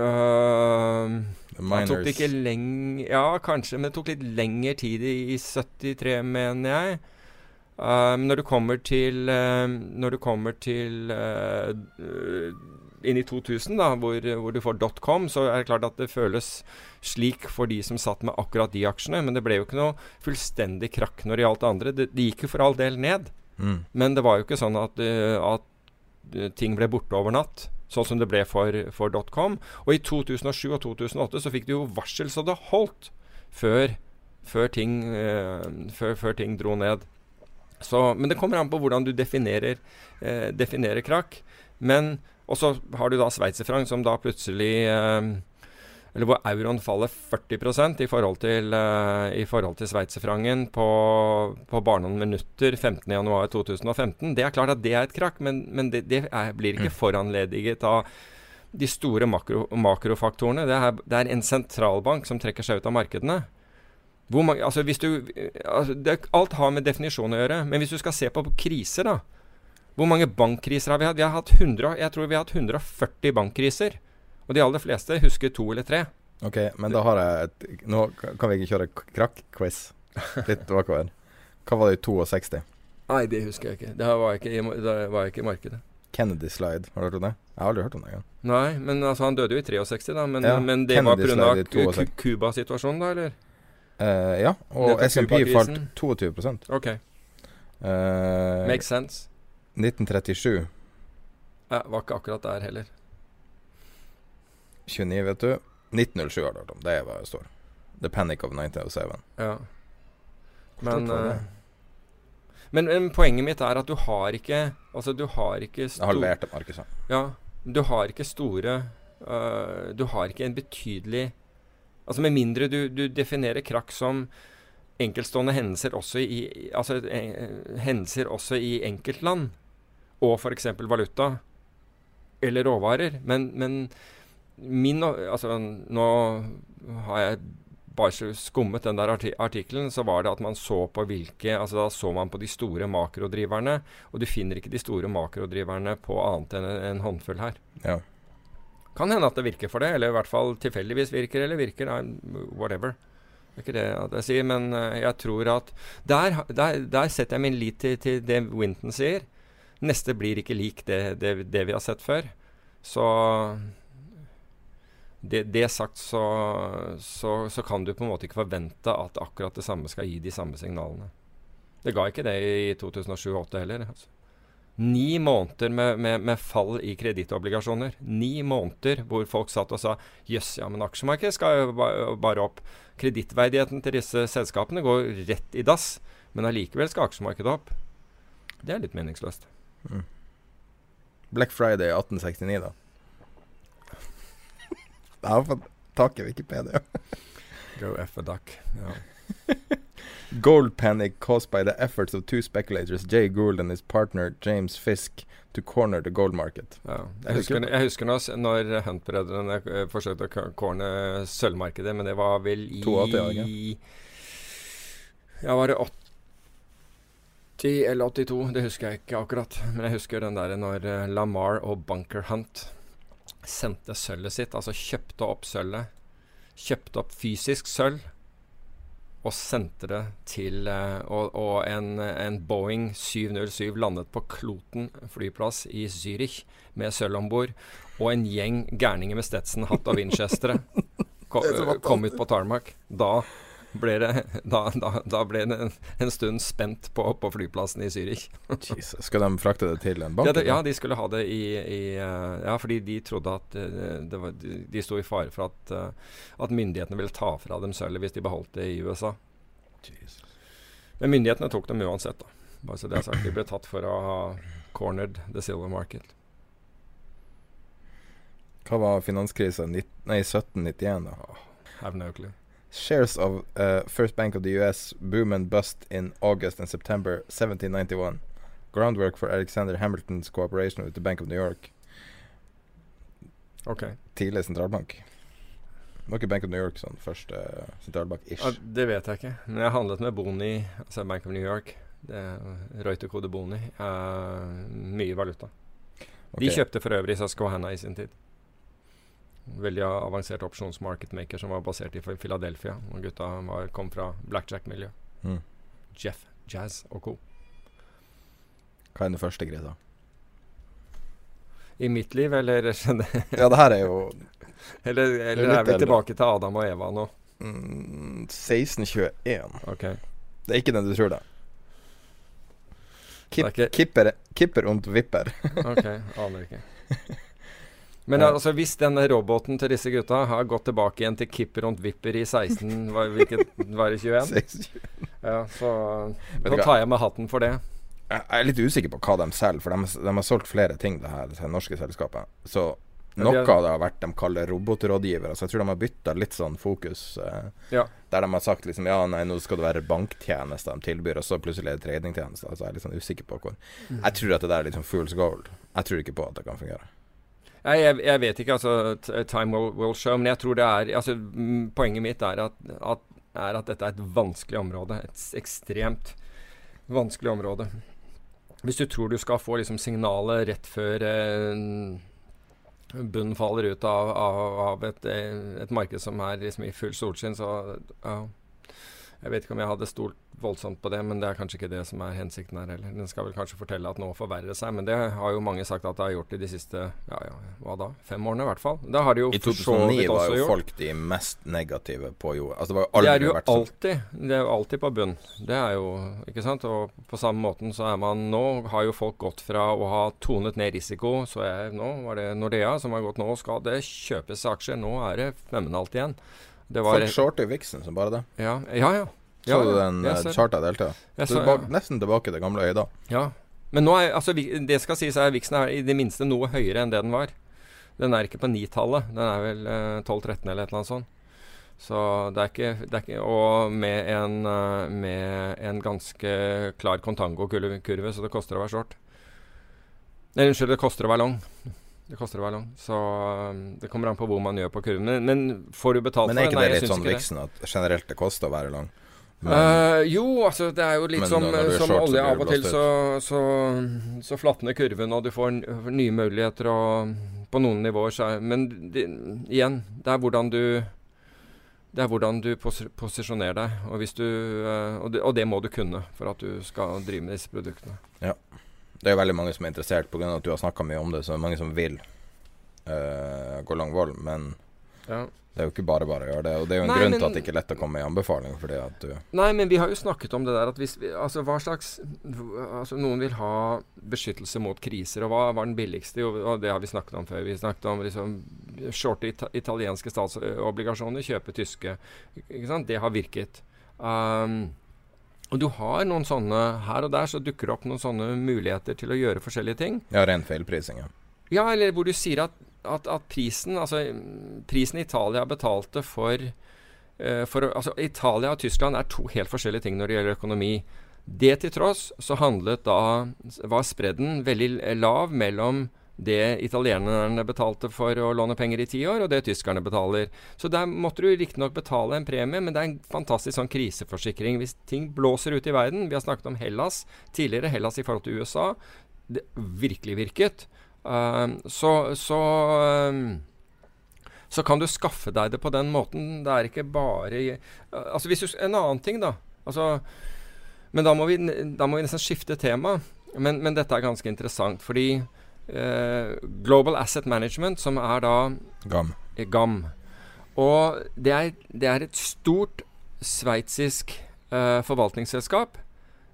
øh, The det tok det ikke Miners. leng... Ja, kanskje, men det tok litt lengre tid i, i 73, mener jeg. Um, når du kommer til um, Når du kommer til uh, inn i 2000, da, hvor, hvor du får .com, så er det klart at det føles slik for de som satt med akkurat de aksjene. Men det ble jo ikke noe fullstendig krakk når det gjaldt det andre. Det, det gikk jo for all del ned. Mm. Men det var jo ikke sånn at, uh, at uh, ting ble borte over natt. Sånn som det ble for, for .com. Og i 2007 og 2008 så fikk du jo varsel så det holdt før, før, ting, uh, før, før ting dro ned. Så, men det kommer an på hvordan du definerer, eh, definerer krakk. Men Og så har du da sveitserfranc som da plutselig eh, Eller hvor euroen faller 40% i forhold til, eh, i forhold til sveitserfrancen på, på bare noen minutter 15.1.2015. Det er klart at det er et krakk, men, men det, det er, blir ikke foranlediget av de store makro, makrofaktorene. Det er, det er en sentralbank som trekker seg ut av markedene. Hvor mange, altså hvis du, altså det, alt har med definisjon å gjøre. Men hvis du skal se på kriser, da. Hvor mange bankkriser har vi hatt? Vi har hatt 100, jeg tror vi har hatt 140 bankkriser. Og de aller fleste husker to eller tre. Ok, men da har jeg et Nå kan vi ikke kjøre krakk-quiz litt bakover. Hva var det i 62? Nei, det husker jeg ikke. Det var jeg ikke, i- var jeg ikke i markedet. Kennedy Slide, har du hørt om det? Jeg har aldri hørt om det engang. Nei, men altså han døde jo i 63, da. Men, Ja, men det var Kennedy pga. i 62. Cuba-situasjonen, da, eller? Uh, ja, og SMP falt Cuba-krisen. 22 OK. Uh, Makes sense. 1937 Jeg var ikke akkurat der heller. 29, vet du. 1907 har du hørt om. Det er hva det står. The Panic of 1907. Ja. Men, eh, men, men poenget mitt er at du har ikke Altså, du har ikke sto- halverte markedet. Ja, du har ikke store uh, Du har ikke en betydelig Altså Med mindre du, du definerer krakk som enkeltstående hendelser også i Altså eh, hendelser også i enkeltland, og f.eks. valuta eller råvarer. Men, men min Altså, nå har jeg bare skummet den der artikkelen, så var det at man så på hvilke Altså da så man på de store makrodriverne, og du finner ikke de store makrodriverne på annet enn en, håndfull her. Ja. Kan hende at det virker for det, eller i hvert fall tilfeldigvis virker, eller virker whatever. Det er ikke det jeg sier, men eh, jeg tror at der, der, der setter jeg min lit til, til det Winton sier. Neste blir ikke lik det, det, det vi har sett før. Så det, det sagt, så, så, så kan du på en måte ikke forvente at akkurat det samme skal gi de samme signalene. Det ga ikke det i 2007-2008 heller. Altså. Ni måneder med, med, med fall i kredittobligasjoner. Ni måneder hvor folk satt og sa jøss, ja, men aksjemarkedet skal jo bare opp. Kredittverdigheten til disse selskapene går rett i dass, men allikevel skal aksjemarkedet opp. Det er litt meningsløst. Black Friday 1869, da. Jeg har fått tak i Wikipedia. Go F a duck. Ja. Gold panic caused by the efforts of two speculators, Jay Gould and his partner James Fisk, to corner the gold market. Ja. Jeg, husker, jeg husker når, når Hunt-brødrene eh, forsøkte å corne sølvmarkedet, men det var vel i 82, var det Ja, var det 80 eller 82? Det husker jeg ikke akkurat. Men jeg husker den der når eh, Lamar og Bunker Hunt sendte sølvet sitt, altså kjøpte opp sølvet. Kjøpte opp fysisk sølv og sendte det til eh, Og, og en, en Boeing 707 landet på Kloten flyplass i Zürich med sølv om bord. og en gjeng gærninger med Stetson-hatt og Winchestere kom, kom ut på tarmac. Da ble det, da, da, da ble det en, en stund spent på, på flyplassen i Zürich. Skal de frakte det til en bank? Ja, det, ja, de skulle ha det i, i eh, Ja, fordi de trodde at eh, det var, de, de sto i fare for at, eh, at myndighetene ville ta fra dem sølvet hvis de beholdt det i USA. Jesus. Men myndighetene tok dem uansett, da. Bare så det er sagt. De ble tatt for å ha cornered the silver market. Hva var finanskrisa i 1791, da? Have no clue. Shares of uh, First Bank of the US boom and bust in August and September 1791. Groundwork for Alexander Hamilton's cooperation with the Bank of New York. Ok. Tidlig sentralbank. Var ikke Bank of New York sånn første sentralbank-ish? Ja, det vet jeg ikke. Men jeg handlet med Boni, altså Bank of New York. Det Reuterkode Boni. Uh, mye valuta. De kjøpte for øvrig Susquehanna i sin tid. Veldig avansert opsjonsmarketmaker som var basert i Philadelphia. Og gutta var, kom fra blackjack-miljø. Mm. Jeff, Jazz og co. Hva er den første greia? I mitt liv, eller, Ja, det her er jo eller, eller er er vi tilbake til Adam og Eva nå? mm, 1621. Ok. Det er ikke den du tror da. Kip, er Kipper, kipper und vipper. Ok, aner ikke. Men altså, hvis denne roboten til disse gutta har gått tilbake igjen til Kipper und Vipper i 16 var, Hvilket var det 21? 16. Ja, så Da tar jeg med hatten for det. Jeg er litt usikker på hva de selger, for de, de har solgt flere ting, det her det norske selskapet. Så noe av det har vært de kaller robotrådgivere. Så jeg tror de har bytta litt sånn fokus. Eh, Ja. Der de har sagt liksom ja, nei, nå skal det være banktjenester de tilbyr, og så plutselig er det tradingtjenester. Så jeg er litt sånn usikker på hvor. Mm. Jeg tror at det der er litt sånn fool's gold. Jeg tror ikke på at det kan fungere. Jeg, jeg vet ikke, altså. Time will, will show. Men jeg tror det er altså, Poenget mitt er at, at, er at dette er et vanskelig område. Et ekstremt vanskelig område. Hvis du tror du skal få liksom signalet rett før eh, bunnen faller ut av, av, av et, eh, et marked som er liksom i full solskinn, så ja. Jeg vet ikke om jeg hadde stolt voldsomt på det, men det er kanskje ikke det som er hensikten her heller. Den skal vel kanskje fortelle at nå forverrer det seg, men det har jo mange sagt at det har gjort i de siste ja, ja, hva da? Fem årene i hvert fall. Det har de jo I for så 2009 vidt var jo folk de mest negative på jorda. Altså, det var jo Det er jo alltid Det er jo alltid på bunn. Det er jo Ikke sant? Og på samme måten så er man Nå har jo folk gått fra å ha tonet ned risiko, så jeg Nå var det Nordea som har gått Nå skal det kjøpes aksjer. Nå er det femmenalt igjen. Det var Folk shorter viksen som bare det. Ja, ja. ja. Så ja, du ja, den uh, charta jeg delte? jeg Så tilbake, nesten tilbake til gamle høyder. Ja. Men nå er altså Det skal sies at Vixen er i det minste noe høyere enn det den var. Den er ikke på 9-tallet. Den er vel eh, 12-13 eller et eller annet sånt. Så det er ikke, det er ikke Og med en, eh, med en ganske klar contango-kurve, så det koster å være short. Nei, unnskyld, det koster å være long. Det koster å være lang. Så eh, det kommer an på hvor man gjør på kurven. Men, men får du betalt for det? Men er ikke det, det litt sånn viksen at generelt det koster å være lang? Men, uh, jo, altså det er jo litt som, som short, olje. Av og til så, så, så flatner kurven, og du får nye muligheter og, på noen nivåer. Så er, men det, igjen, det er hvordan du det er hvordan du pos posisjonerer deg, og, du, uh, og, det, og det må du kunne for at du skal drive med disse produktene. Det er veldig mange som er interessert pga. at du har snakka mye om det, så det er mange som vil uh, gå lang vold. Men Ja. det er jo ikke bare bare å gjøre det. Og det er jo en Nei, grunn men- til at det ikke er lett å komme med anbefaling. Fordi at du Nei, men vi har jo snakket om det der at hvis vi, Altså hva slags Altså noen vil ha beskyttelse mot kriser, og hva var den billigste? Jo, og det har vi snakket om før. Vi snakket om liksom shorte it italienske statsobligasjoner, kjøpe tyske. Ikke sant? Det har virket. Um, og du har noen sånne Her og der så dukker det opp noen sånne muligheter til å gjøre forskjellige ting. Ja, ren feilprising, ja. Ja, eller hvor du sier at, at, at prisen Altså prisen Italia betalte for, eh, for Altså Italia og Tyskland er to helt forskjellige ting når det gjelder økonomi. Det til tross så handlet da var spredden veldig lav mellom det italienerne betalte for å låne penger i ti år, og det tyskerne betaler. Så der måtte du riktignok betale en premie, men det er en fantastisk sånn kriseforsikring. Hvis ting blåser ut i verden Vi har snakket om Hellas tidligere, Hellas i forhold til USA. Det virkelig virket. Um, så så um, så kan du skaffe deg det på den måten. Det er ikke bare Altså hvis du, En annen ting, da. Altså, men da må, vi, da må vi nesten skifte tema. Men, men dette er ganske interessant, fordi Global Asset Management, som er da Gam. eh, GAM. Og det er, det er et stort sveitsisk eh, forvaltningsselskap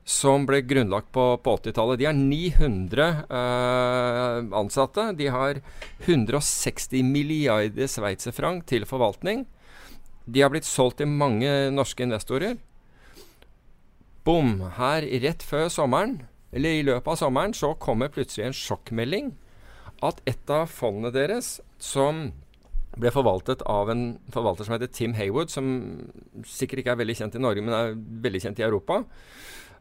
som ble grunnlagt på, på 80-tallet. De har 900 eh, ansatte. De har 160 milliarder sveitserfranc til forvaltning. De har blitt solgt til mange norske investorer. Bom! Her rett før sommeren, eller i løpet av sommeren, så kommer plutselig en sjokkmelding at et av fondene deres, som ble forvaltet av en forvalter som heter Tim Haywood, som sikkert ikke er veldig kjent i Norge, men er veldig kjent i Europa.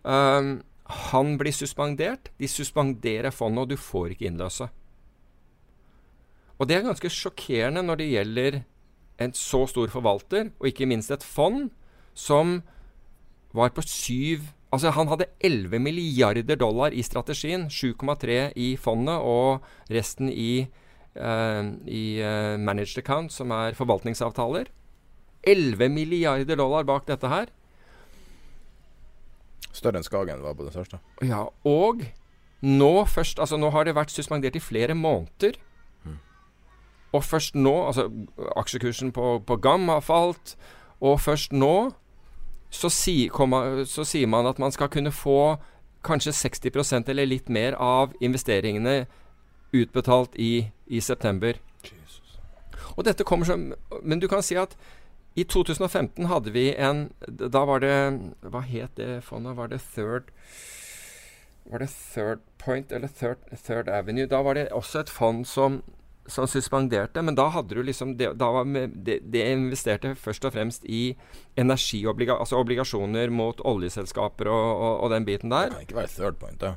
Um, han blir suspendert. De suspenderer fondet, og du får ikke innløse. Og det er ganske sjokkerende når det gjelder en så stor forvalter, og ikke minst et fond som var på syv Altså, han hadde 11 milliarder dollar i strategien, 7,3 i fondet og resten i uh, i uh, managed account, som er forvaltningsavtaler. 11 milliarder dollar bak dette her. Større enn Skagen var på det største. Ja, og nå først Altså, nå har det vært suspendert i flere måneder. Og først nå Altså, aksjekursen på, på GAM har falt. Og først nå så, si, kommer, så sier man at man skal kunne få kanskje 60% eller litt mer av investeringene utbetalt i, i september. Og dette kommer som Men du kan si at i 2015 hadde vi en Da var det Hva het det fondet? Var det Third Var det Third Point eller Third, Third Avenue? Da var det også et fond som, som suspenderte, men da hadde du liksom det, det, det investerte først og fremst i energiobligasjoner, altså obligasjoner mot oljeselskaper og, og, og den biten der. Det kan ikke være third point, da.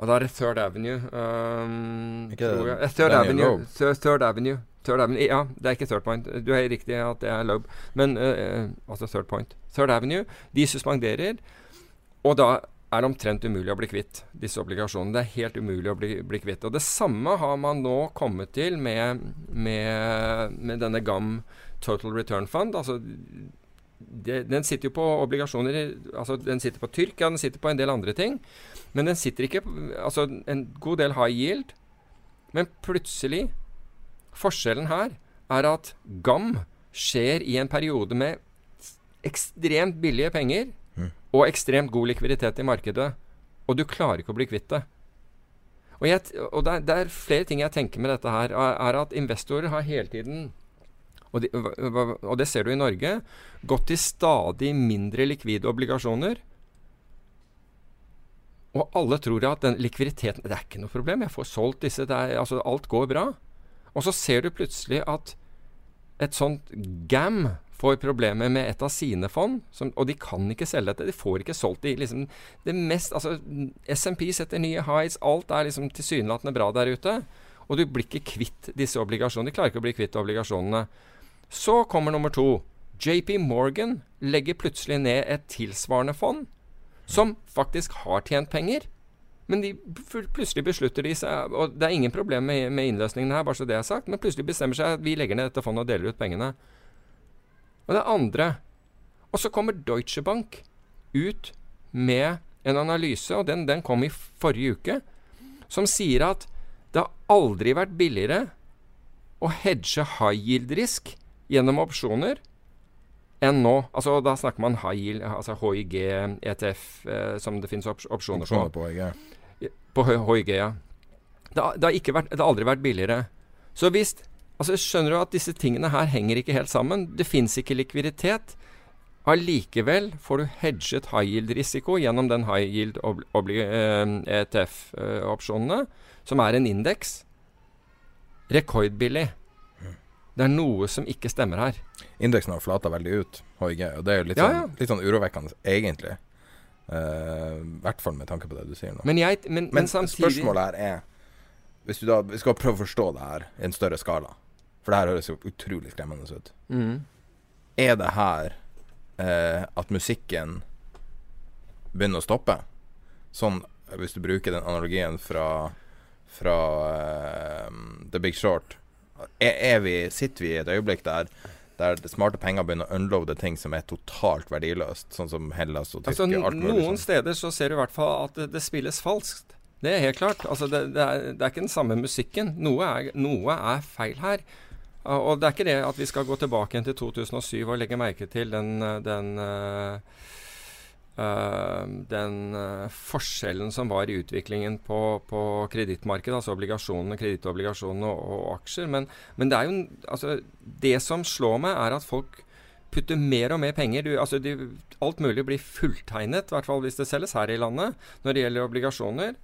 Og da er det Third Avenue. Um, Ikke det- jeg. Eh, Third Avenue. Third, Third Avenue. Third Avenue. Ja, det er ikke Third Point. Du er riktig at det er Lobe. Men uh, altså Third Point. Third Avenue. De suspenderer. Og da er det omtrent umulig å bli kvitt disse obligasjonene. Det er helt umulig å bli, bli kvitt. Og det samme har man nå kommet til med, med, med denne GAM Total Return Fund. Altså det, den sitter jo på obligasjoner altså Den sitter på Tyrkia, den sitter på en del andre ting. Men den sitter ikke Altså en god del high yield. Men plutselig Forskjellen her er at GAM skjer i en periode med ekstremt billige penger og ekstremt god likviditet i markedet. Og du klarer ikke å bli kvitt det. Og, jeg, og det, er, det er flere ting jeg tenker med dette her. Er, at investorer har hele tiden og, de, og det ser du i Norge, gått til stadig mindre likvide obligasjoner. Og alle tror at den likviditeten Det er ikke noe problem, jeg får solgt disse, er, altså alt går bra. Og så ser du plutselig at et sånt GAM får problemer med et av sine fond, som, og de kan ikke selge dette. De får ikke solgt de liksom det mest Altså, SMP setter nye highs, alt er liksom tilsynelatende bra der ute. Og du blir ikke kvitt disse obligasjonene. De klarer ikke å bli kvitt obligasjonene. Så kommer nummer to. JP Morgan legger plutselig ned et tilsvarende fond, som faktisk har tjent penger. Men de plutselig beslutter de seg Og det er ingen problem med, med innløsningen her, bare så det er sagt, men plutselig bestemmer seg at vi legger ned dette fondet og deler ut pengene. Og det andre Og så kommer Deutsche Bank ut med en analyse, og den, den kom i forrige uke, som sier at det har aldri vært billigere å hedge high yield-risk gjennom opsjoner enn nå. Altså Da snakker man high yield, altså HIG, ETF, eh, som det finnes ops opsjoner på. Opsjoner på HIG. På HIG, ja. Det det, har vært, det har aldri vært billigere. Så hvis altså Skjønner du at disse tingene her henger ikke helt sammen? Det fins ikke likviditet. Allikevel får du hedget high yield-risiko gjennom den high yield eh, ETF-opsjonene, som er en indeks. Rekordbillig. Det er noe som ikke stemmer her. Indeksen har flata veldig ut, HIG, og det er jo litt, Ja, sånn, litt sånn urovekkende, egentlig. I uh, hvert fall med tanke på det du sier nå. Men, jeg, men, men, Men samtidig spørsmålet her er Hvis du da Vi skal prøve å forstå det her i en større skala. For det her høres jo utrolig skremmende ut. mm. Er det her eh, at musikken begynner å stoppe? Sånn, hvis du bruker den analogien fra Fra eh, The Big Short. Er, er vi, sitter vi i et øyeblikk der der det smarte penger begynner å unloade ting som er totalt verdiløst, sånn som Hellas og Tyrkia? Altså, alt mulig noen sånn. steder så ser du i hvert fall at det, det spilles falskt. Det er helt klart. Altså, det, det, er, det, er, ikke den samme musikken. Noe er, noe er, feil her. Og det er ikke det at vi skal gå tilbake igjen til 2007 og legge merke til den, den, uh, den uh, forskjellen som var i utviklingen på, på kredittmarkedet, altså obligasjonene, kredittobligasjonene og, og, aksjer. Men, men, det er jo altså, Det som slår meg, er at folk putter mer og mer penger. Du, altså, de, alt mulig blir fulltegnet, i hvert fall hvis det selges her i landet, når det gjelder obligasjoner.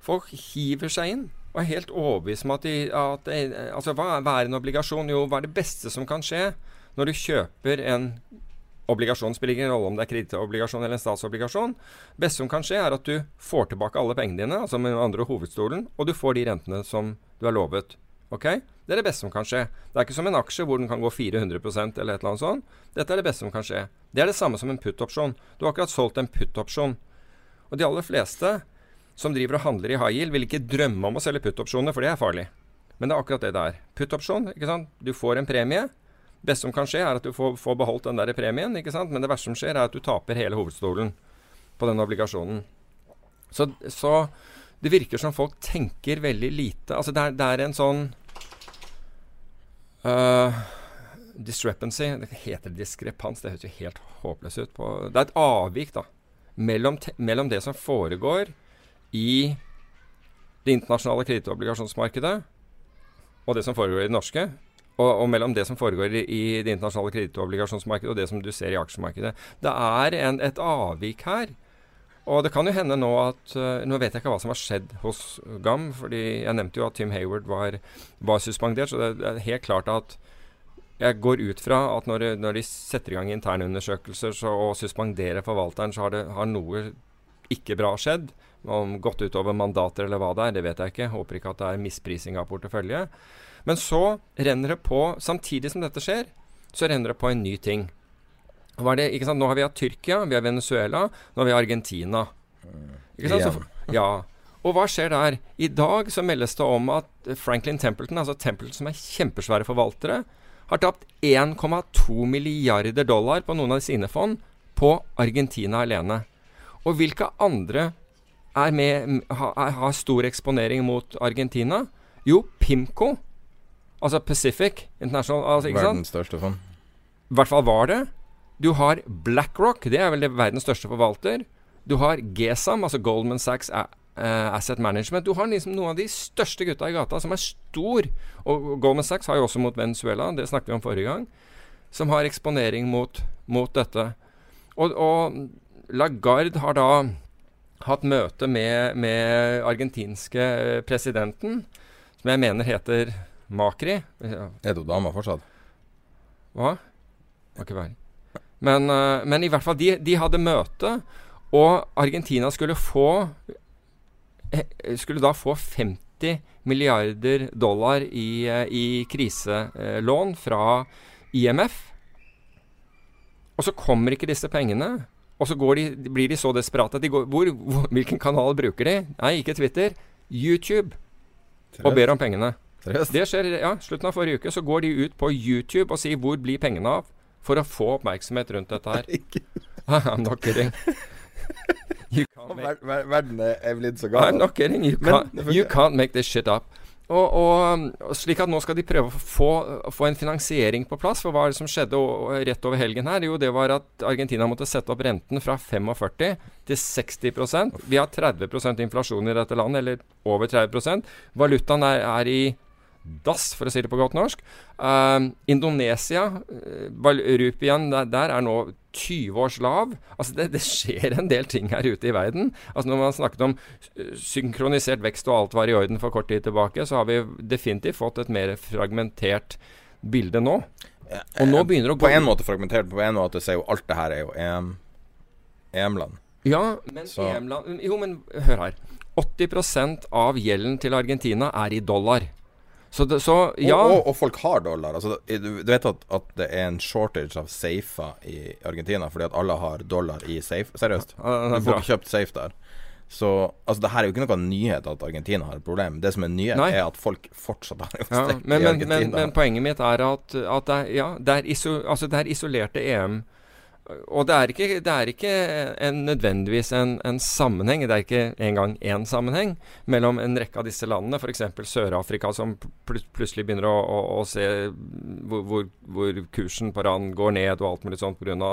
Folk hiver seg inn og er helt overbevist om at, de, at de, altså, hva, hva er en obligasjon? Jo, hva er det beste som kan skje når du kjøper en obligasjon? Spiller ingen rolle om det er kredittobligasjon eller en statsobligasjon. Det beste som kan skje, er at du får tilbake alle pengene dine, altså med andre hovedstolen, og du får de rentene som du er lovet. Ok? Det er det beste som kan skje. Det er ikke som en aksje hvor den kan gå 400% eller et eller annet sånt. Dette er det beste som kan skje. Det er det samme som en put-opsjon. Du har akkurat solgt en put-opsjon. Og de aller fleste som driver og handler i high yield, vil ikke drømme om å selge put-opsjoner, for det er farlig. Men det er akkurat det det er. Put-opsjon, ikke sant. Du får en premie. Det beste som kan skje, er at du får, får, beholdt den der premien, ikke sant. Men det verste som skjer, er at du taper hele hovedstolen på den obligasjonen. Så, så det virker som folk tenker veldig lite. Altså det er, det er en sånn uh, Discrepancy Det heter diskrepans. Det høres jo helt håpløst ut. På, det er et avvik da mellom, mellom det som foregår i det internasjonale kredittobligasjonsmarkedet og det som foregår i det norske, og, og mellom det som foregår i, i det internasjonale kredittobligasjonsmarkedet og det som du ser i aksjemarkedet. Det er en, et avvik her. Og det kan jo hende nå at uh, Nå vet jeg ikke hva som har skjedd hos GAM, fordi jeg nevnte jo at Tim Hayward var, var suspendert, så det, er helt klart at jeg går ut fra at når, når de setter i gang internundersøkelser så, og suspenderer forvalteren, så har, det, har noe ikke bra skjedd. Om gått utover mandater eller hva det er, det vet jeg ikke. Håper ikke at det er misprising av portefølje. Men så renner det på, samtidig som dette skjer, så renner det på en ny ting. Det, nå har vi hatt Tyrkia, vi har Venezuela, nå har vi Argentina. Ikke sant? Så, ja. Og hva skjer der? I dag så meldes det om at Franklin Templeton, altså Templeton som er kjempesvære forvaltere, har tapt 1,2 milliarder dollar på noen av sine fond på Argentina alene. Og hvilke andre er med, har, har stor eksponering mot Argentina? Jo, Pimco. Altså Pacific International. Altså, verdens største fond. I hvert fall var det. Du har BlackRock, det er vel det verdens største forvalter. Du har GESAM, altså Goldman Sachs Asset Management. Du har liksom noen av de største gutta i gata som er stor. Og Goldman Sachs har jo også mot Venezuela, det snakket vi om forrige gang, som har eksponering mot, mot dette. Og, og Lagarde har da hatt møte med, med argentinske eh, presidenten, som jeg mener heter Macri. Er du dama fortsatt? Hva? Må ikke være. Men, uh, men, i hvert fall, de, de, hadde møte, og Argentina skulle få eh, Skulle da få 50 milliarder dollar i, i kriselån fra IMF. Og så kommer ikke disse pengene. Og så de, blir de så desperate at de går hvor, hvor, Hvilken kanal bruker de? Nei, ikke Twitter. YouTube. Og ber om pengene. Seriøst? Det skjer ja, slutten av forrige uke. Så går de ut på YouTube og sier 'Hvor blir pengene av?' For å få oppmerksomhet rundt dette her. I'm not kidding. Verden er blitt så gal. I'm not kidding. You, can't, you can't make this shit up. Og, og, slik at nå skal de prøve å få, få, en finansiering på plass. For hva er det som skjedde rett over helgen her? Jo, det var at Argentina måtte sette opp renten fra 45 til 60% Vi har 30% inflasjon i dette landet, eller over 30% Valutaen er, er i dass, for å si det på godt norsk. Uh, Indonesia, uh, rupiaen der, der, er nå 20 års lav. Altså det, det, skjer en del ting her ute i verden. Altså Når man snakket om uh, synkronisert vekst og alt var i orden for kort tid tilbake, så har vi definitivt fått et mer fragmentert bilde nå. Og nå begynner det å gå På en måte fragmentert, på en måte så er jo alt det her er jo EM-land. Ja, men EM-land Jo, men hør her. 80% av gjelden til Argentina er i dollar. Så, det, så ja. Og, og, og, folk har dollar. Altså, du, vet at, at, det er en shortage av safer i Argentina fordi at alle har dollar i safe. Seriøst. Du får ikke kjøpt safe der. Så altså, det her er jo ikke noe nyhet at Argentina har et problem. Det som er nyhet, Nei. er at folk fortsatt har ja, men, men, men, men, poenget mitt er at, at det, er, ja, det, er iso, altså, det er isolerte EM og det er ikke, det er ikke en, nødvendigvis en, en, sammenheng, det er ikke engang én sammenheng, mellom en rekke av disse landene, f.eks. Sør-Afrika, som pl plutselig begynner å, å, å se hvor, hvor, hvor, kursen på rand går ned og alt mulig sånt pga.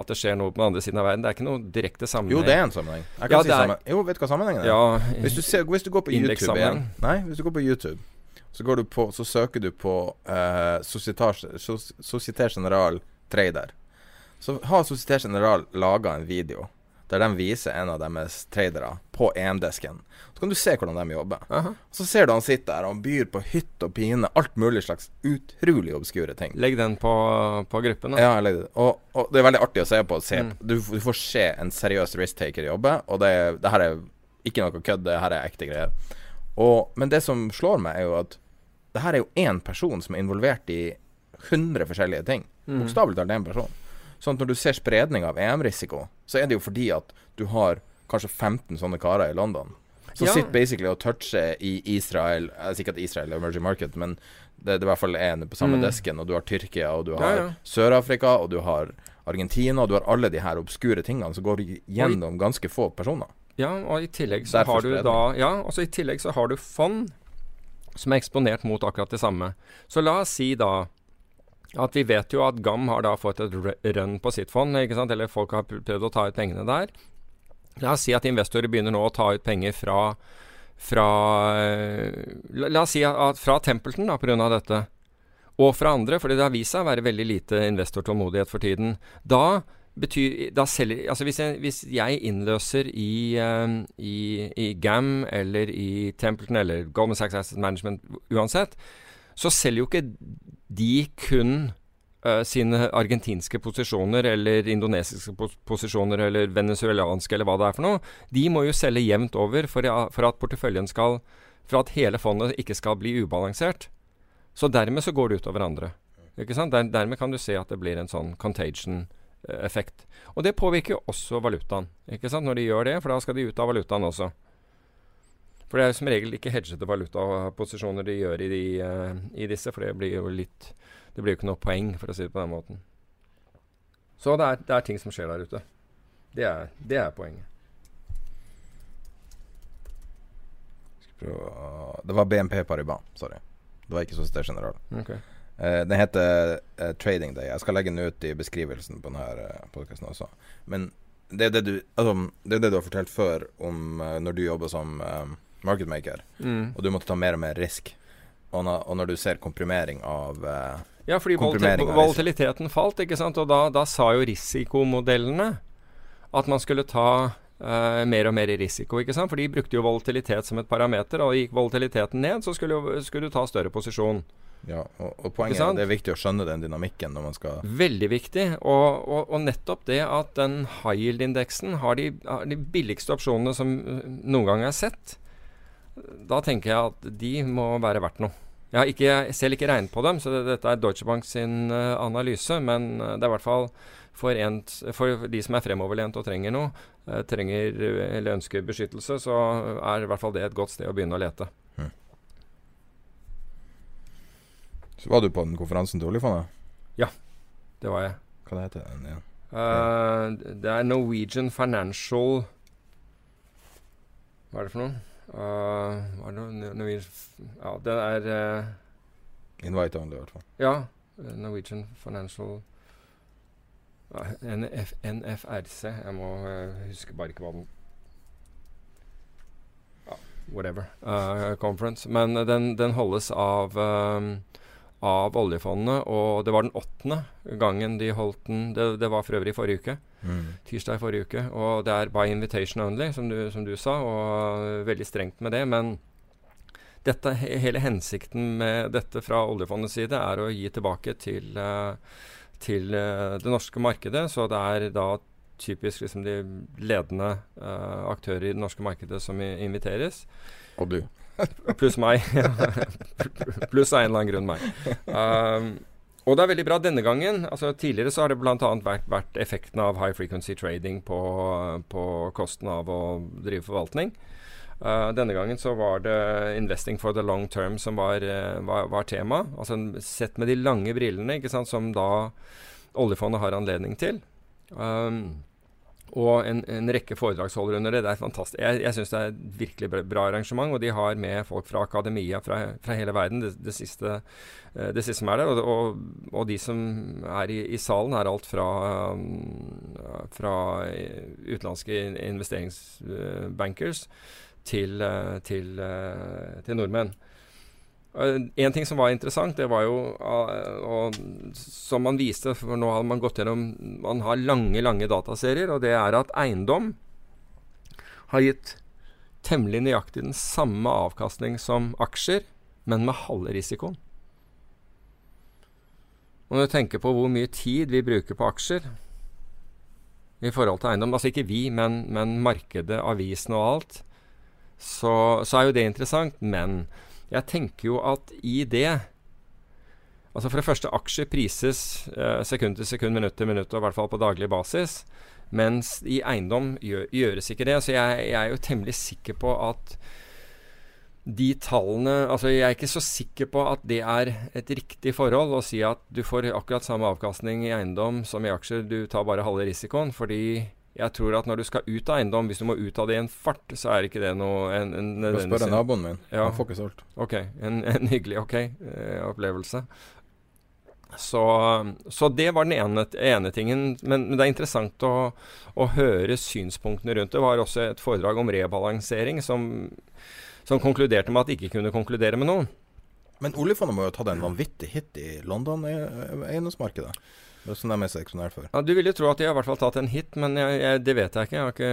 at det skjer noe på den andre siden av verden. Det er ikke noe direkte sammenheng. Jo, det er en sammenheng. Jeg kan ja, si sammen. Jo, vet du hva sammenhengen er? Ja, hvis, du ser, hvis du går på YouTube igjen Nei, hvis du går på YouTube så, går du på, så søker du på uh, Societé General Trader. Så har Societe General laga en video der de viser en av deres tradere på EM-desken. Så kan du se hvordan de jobber. Uh -huh. Så ser du han sitter der og byr på hytt og pine, alt mulig slags utrolig obskure ting. Legg den på, på gruppen, da. Ja, legg det. Og, og, det er veldig artig å se på. Se mm. du, du, får se en seriøs risk-taker jobbe, og det, det, her er ikke noe kødd, det her er ekte greier. Og, men det som slår meg, er jo at det her er jo én person som er involvert i 100 forskjellige ting. Mm. Bokstavelig talt én person. Sånn at når du ser spredning av EM-risiko, så er det jo fordi at du har kanskje 15 sånne karer i London. Som ja. sitter basically og toucher i Israel at Israel er emerging market, men det, det er i hvert fall én på samme mm. desken. Og du har Tyrkia, og du har ja, ja. Sør-Afrika, og du har Argentina, og du har alle de her obskure tingene som går gjennom ganske få personer. Ja, og i tillegg så Derfor har du da Ja, også i tillegg så har du fond som er eksponert mot akkurat det samme. Så la oss si da at vi vet jo at GAM har da fått et run på sitt fond, eller folk har prøvd å ta ut pengene der. La oss si at investorer begynner nå å ta ut penger fra, fra la, la, oss si at fra Templeton pga. dette, og fra andre, fordi det har vist seg å være veldig lite investortålmodighet for tiden. Da betyr da selger, altså hvis jeg, hvis jeg innløser i, um, i, i, GAM eller i Templeton eller Goldman Sachs Asset Management uansett, så selger jo ikke de kun uh, sine argentinske posisjoner eller indonesiske posisjoner eller venezuelanske eller hva det er for noe. De må jo selge jevnt over for, for at porteføljen skal For at hele fondet ikke skal bli ubalansert. Så dermed så går det utover andre. Ikke sant? Der, dermed kan du se at det blir en sånn contagion-effekt. Og det påvirker jo også valutaen, ikke sant, når de gjør det, for da skal de ut av valutaen også. For det er jo som regel ikke hedgede valutaposisjoner de gjør i, de, uh, i, disse, for det blir jo litt Det blir jo ikke noe poeng, for å si det på den måten. Så det er, det er ting som skjer der ute. Det er, det er poenget. Det var BNP Paribas, sorry. Det var ikke Societe General. Okay. Uh, den heter uh, Trading Day. Jeg skal legge den ut i beskrivelsen på denne podkasten også. Men det er det, du, altså, det er det du har fortalt før om uh, når du jobber som marketmaker, mm. og du måtte ta mer og mer risk. Og, na, og når du ser komprimering av uh, Ja, fordi volatiliteten falt, ikke sant. Og da, da, sa jo risikomodellene at man skulle ta uh, mer og mer risiko, ikke sant. For de brukte jo volatilitet som et parameter, og gikk volatiliteten ned, så skulle, skulle du ta større posisjon. Ja, og, og poenget er det er viktig å skjønne den dynamikken når man skal Veldig viktig. Og, og, og nettopp det at den high yield-indeksen har, har, de billigste opsjonene som noen gang er sett. Da tenker jeg at de må være verdt noe. Jeg har ikke, selv ikke regnet på dem, så det, dette er Deutsche Bank sin uh, analyse. Men uh, det er i hvert fall for, en, for, de som er fremoverlent og trenger noe, uh, trenger eller ønsker beskyttelse, så er i hvert fall det et godt sted å begynne å lete. Hmm. Så var du på den konferansen til oljefondet? Ja, det var jeg. Hva det heter den igjen? det er Norwegian Financial Hva er det for noe? Uh, no, det ja, den er uh, Invite only, i hvert fall. Ja. Norwegian Financial NF, NFRC. Jeg må uh, huske bare ikke hva den ja, Whatever. conference. Men den, den holdes av um, av oljefondet, og det var den åttende gangen de holdt den. Det, det var for øvrig i forrige uke. Mm. Tirsdag i forrige uke. Og det er by invitation only, som du, som du sa, og veldig strengt med det. Men dette, hele hensikten med dette fra oljefondets side er å gi tilbake til, uh, til uh, det norske markedet. Så det er da typisk liksom de ledende uh, aktører i det norske markedet som inviteres. Og du. Pluss meg. Pluss av en eller annen grunn meg. Um, og det er veldig bra denne gangen. altså Tidligere så har det bl.a. Vært, vært effekten av high frequency trading på, på kosten av å drive forvaltning. Uh, denne gangen så var det 'investing for the long term' som var, uh, var, var tema. Altså Sett med de lange brillene, ikke sant, som da oljefondet har anledning til. Um, og en, en, rekke foredragsholdere under det. Det er fantastisk. Jeg, jeg syns det er et virkelig bra arrangement. Og de har med folk fra akademia fra, fra hele verden. Det, det, siste, eh, det, siste, som er der. Og, og, og de som er i, i, salen, er alt fra, fra utenlandske investeringsbankers til, til, til nordmenn. En ting som var interessant, det var jo og, Som man viste, for nå har man gått gjennom Man har lange, lange dataserier, og det er at eiendom har gitt temmelig nøyaktig den samme avkastning som aksjer, men med halve risikoen. Og når du tenker på hvor mye tid vi bruker på aksjer i forhold til eiendom, altså ikke vi, men, men markedet, avisen og alt, så, så er jo det interessant. Men jeg tenker jo at i det Altså For det første, aksjer prises eh, sekund til sekund, minutt til minutt, og i hvert fall på daglig basis. Mens i eiendom gjør, gjøres ikke det. Så jeg, jeg, er jo temmelig sikker på at de tallene Altså jeg er ikke så sikker på at det er et riktig forhold å si at du får akkurat samme avkastning i eiendom som i aksjer, du tar bare halve risikoen. Fordi jeg tror at når du skal ut av eiendom, hvis du må ut av det i en fart, så er ikke det noe en, en, en Spør naboen min. Ja. Han får ikke solgt. Ok, en, en hyggelig ok eh, opplevelse. Så, så, det var den ene, ene tingen. Men, men, det er interessant å, å, høre synspunktene rundt det. Det var også et foredrag om rebalansering som, som konkluderte med at de ikke kunne konkludere med noe. Men oljefondet må jo ha tatt en vanvittig hit i London-eiendomsmarkedet? Det er mest eksponert for. Ja, Du vil jo tro at de har i hvert fall tatt en hit, men jeg, jeg, det vet jeg ikke. Jeg har ikke,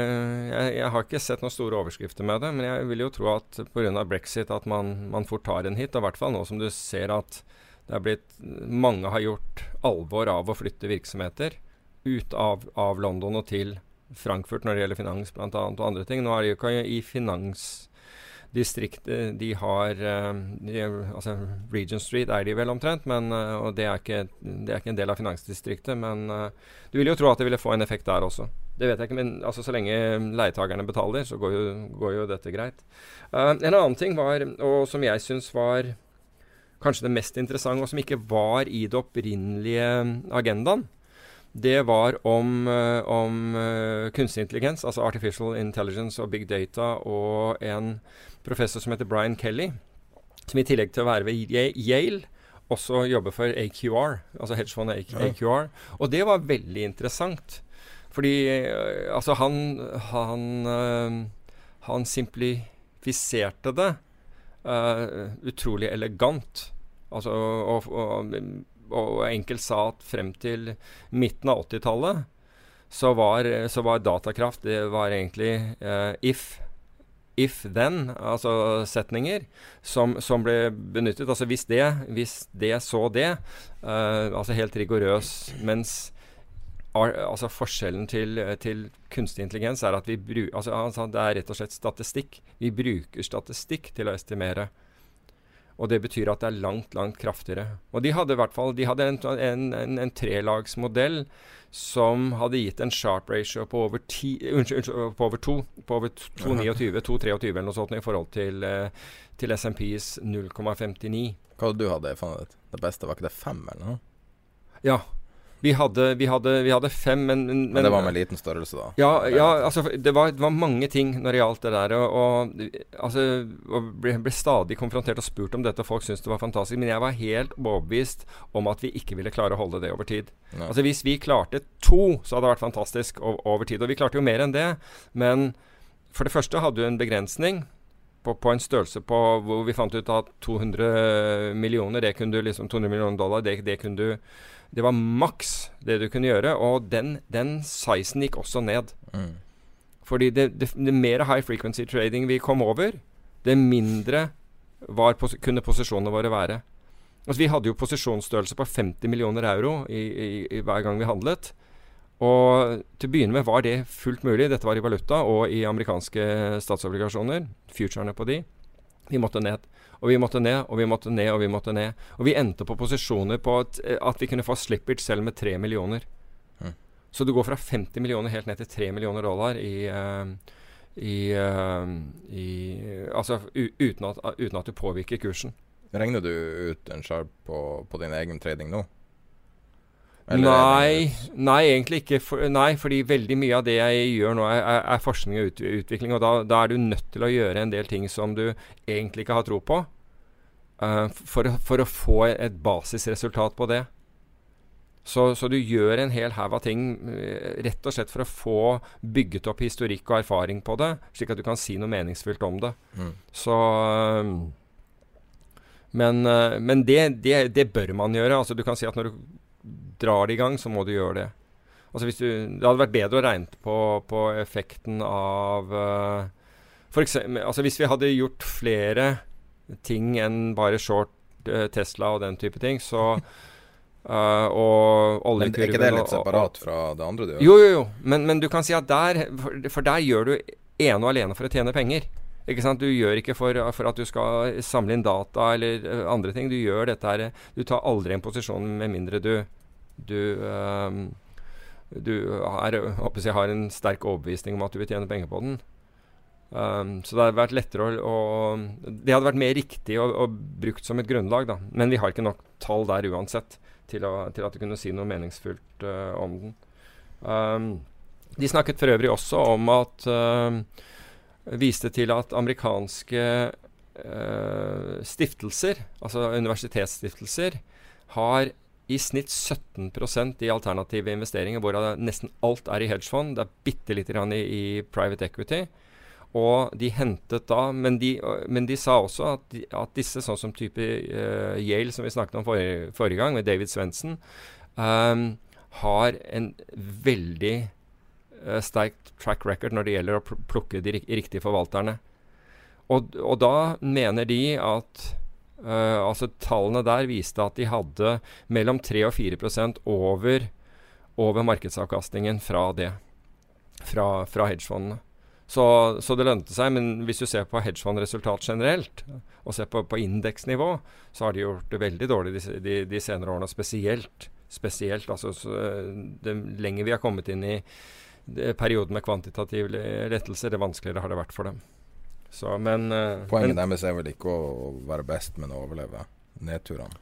jeg, har ikke, sett noen store overskrifter med det. Men jeg vil jo tro at pga. brexit at man, man, fort tar en hit. I hvert fall nå som du ser at det er blitt Mange har gjort alvor av å flytte virksomheter ut av, av London og til Frankfurt når det gjelder finans bl.a. og andre ting. Nå er det jo ikke i finans distriktet de har eh, de, altså Region Street er de vel omtrent, men, eh, og det er, ikke, det er, ikke, en del av finansdistriktet. Men du ville jo tro at det ville få en effekt der også. Det vet jeg ikke, men altså, så lenge leietakerne betaler, så går jo, går jo dette greit. Uh, en annen ting var, og som jeg syns var kanskje det mest interessante, og som ikke var i det opprinnelige agendaen, det var om, om kunstig intelligens, altså artificial intelligence og big data, og en professor som heter Brian Kelly, som i tillegg til å være ved Yale også jobber for AQR, altså hedgefondet AQR. Og det var veldig interessant. Fordi uh, altså han han, uh, han simplifiserte det uh, utrolig elegant. Altså, og, og, og, enkelt sa at frem til midten av 80-tallet så var, så var, datakraft det var egentlig if if then, altså setninger, som, som, ble benyttet. Altså hvis det, hvis det så det. Uh, altså helt rigorøs. Mens ar, altså forskjellen til, til, kunstig intelligens er at vi bruker altså, altså, Det er rett og slett statistikk. Vi bruker statistikk til å estimere. Og det betyr at det er langt, langt kraftigere. Og de hadde i hvert fall de hadde en, en, en, en trelagsmodell som hadde gitt en sharp ratio på over, ti, unnskyld, på over to, på over 2,29, 2,23 eller noe sånt i forhold til, eh, til SMPs 0,59. Hva hadde du fondet ditt? Det beste, var ikke det fem eller noe? Ja. Vi hadde, vi, hadde, vi hadde, fem, men, men, men Det var med liten størrelse, da? Ja, ja altså, det var, det var, mange ting når det gjaldt det der. Og, og altså, og ble, ble, stadig konfrontert og spurt om dette, og folk syntes det var fantastisk. Men jeg var helt overbevist om at vi ikke ville klare å holde det over tid. Nei. Altså Hvis vi klarte to, så hadde det vært fantastisk over tid. Og vi klarte jo mer enn det. Men for det første hadde du en begrensning. På, på, en størrelse på hvor vi fant ut at 200 millioner, det kunne du liksom 200 millioner dollar, det, det kunne du det var maks det du kunne gjøre, og den, den sizen gikk også ned. Mm. Fordi det, det, det, mer high frequency trading vi kom over, det mindre pos kunne posisjonene våre være. Altså, vi hadde jo posisjonsstørrelse på 50 millioner euro i, i, i hver gang vi handlet. Og til å begynne med var det fullt mulig. Dette var i valuta og i amerikanske statsobligasjoner. Futurene på de. Vi måtte ned. Og vi måtte ned, og vi måtte ned, og vi måtte ned. Og vi endte på posisjoner på at, eh, at vi kunne få slippage selv med 3 millioner. Mm. Så du går fra 50 millioner helt ned til 3 millioner dollar i, uh, i, uh, i Altså uten at, uten at, du påvirker kursen. Regner du ut en sharp på, på din egen trading nå? Nei, nei, egentlig ikke. For, nei, fordi veldig mye av det jeg gjør nå, er, er, forskning og utvikling. Og da, da er du nødt til å gjøre en del ting som du egentlig ikke har tro på. uh, for, for å få et basisresultat på det. Så, så du gjør en hel haug av ting eh, rett og slett for å få bygget opp historikk og erfaring på det, slik at du kan si noe meningsfylt om det. Mm. Så eh, Men, men det, det, det bør man gjøre. Altså Du kan si at når du drar det i gang, så må du gjøre det. Altså hvis du, det hadde vært bedre å regne på, på effekten av uh, for eksempel, altså Hvis vi hadde gjort flere ting enn bare short uh, Tesla og den type ting, så Uh, Og Men er ikke det litt separat fra det andre du gjør? jo, jo, jo. Men, men du kan si at der For, for der gjør du ene og alene for å tjene penger. Du gjør ikke for, for at du skal samle inn data eller eh, andre ting. Du gjør dette her Du tar aldri en posisjon med mindre du Du, um, du er, jeg, har en sterk overbevisning om at du vil tjene penger på den. Um, så det hadde vært lettere å, å Det hadde vært mer riktig å brukt som et grunnlag, da. Men vi har ikke nok tall der uansett til, å, til at du kunne si noe meningsfullt uh, om den. Um, de snakket for øvrig også om at um, Viste til at amerikanske eh, stiftelser, altså universitetsstiftelser, har i snitt 17% i alternative investeringer, hvorav nesten alt er i hedgefond. Det er bitte lite grann i, i private equity. Og de hentet da Men de, men de sa også at, de, at disse, sånn som type uh, Yale, som vi snakket om forrige, forrige gang, med David Svendsen, um, har en veldig sterkt track record når det gjelder å plukke de riktige forvalterne. Og, og da mener de at Uh, altså Tallene der viste at de hadde mellom 3 og 4% over, over markedsavkastningen fra det. Fra, fra hedgefondene. Så, så det lønte seg. Men hvis du ser på hedgefondresultat generelt, og ser på, på indeksnivå, så har de gjort det veldig dårlig de, de, de senere årene. Spesielt. spesielt altså, så, det lenger vi har kommet inn i perioden med kvantitativ le- lettelse, det vanskeligere har det vært for dem. Så, men, eh, Poenget men, deres er vel ikke å være best, men å overleve nedturene.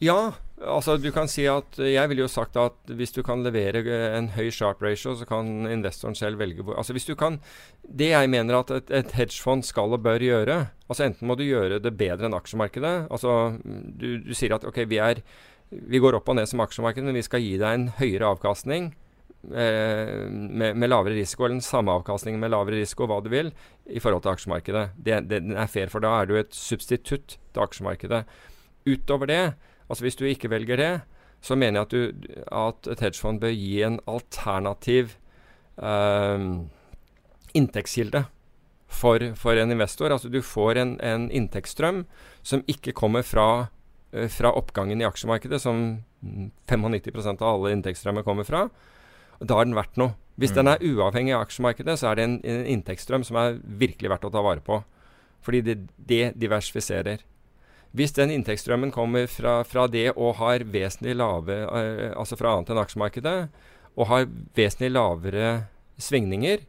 Ja, altså du kan si at Jeg ville jo sagt at hvis du kan levere eh, en høy sharp ratio, så kan investoren selv velge hvor Altså hvis du kan Det jeg mener at et, et hedgefond skal og bør gjøre Altså enten må du gjøre det bedre enn aksjemarkedet. Altså du, du sier at ok, vi er Vi går opp og ned som aksjemarked, men vi skal gi deg en høyere avkastning. Eh, med, med lavere risiko, eller den samme avkastningen med lavere risiko, hva du vil, i forhold til aksjemarkedet. Det, det den er fair, for da er du et substitutt til aksjemarkedet. Utover det, altså hvis du ikke velger det, så mener jeg at, du, at et hedgefond bør gi en alternativ um, inntektskilde for, for en investor. Altså du får en, en inntektsstrøm som ikke kommer fra, eh, fra oppgangen i aksjemarkedet, som mm, 95% av alle inntektsstrømmer kommer fra. Da har den verdt noe. Hvis den er uavhengig av aksjemarkedet, så er det en, en inntektsstrøm som er virkelig verdt å ta vare på. Fordi det, det diversifiserer. Hvis den inntektsstrømmen kommer fra, fra det og har vesentlig lave eh, Altså fra annet enn aksjemarkedet, og har vesentlig lavere svingninger,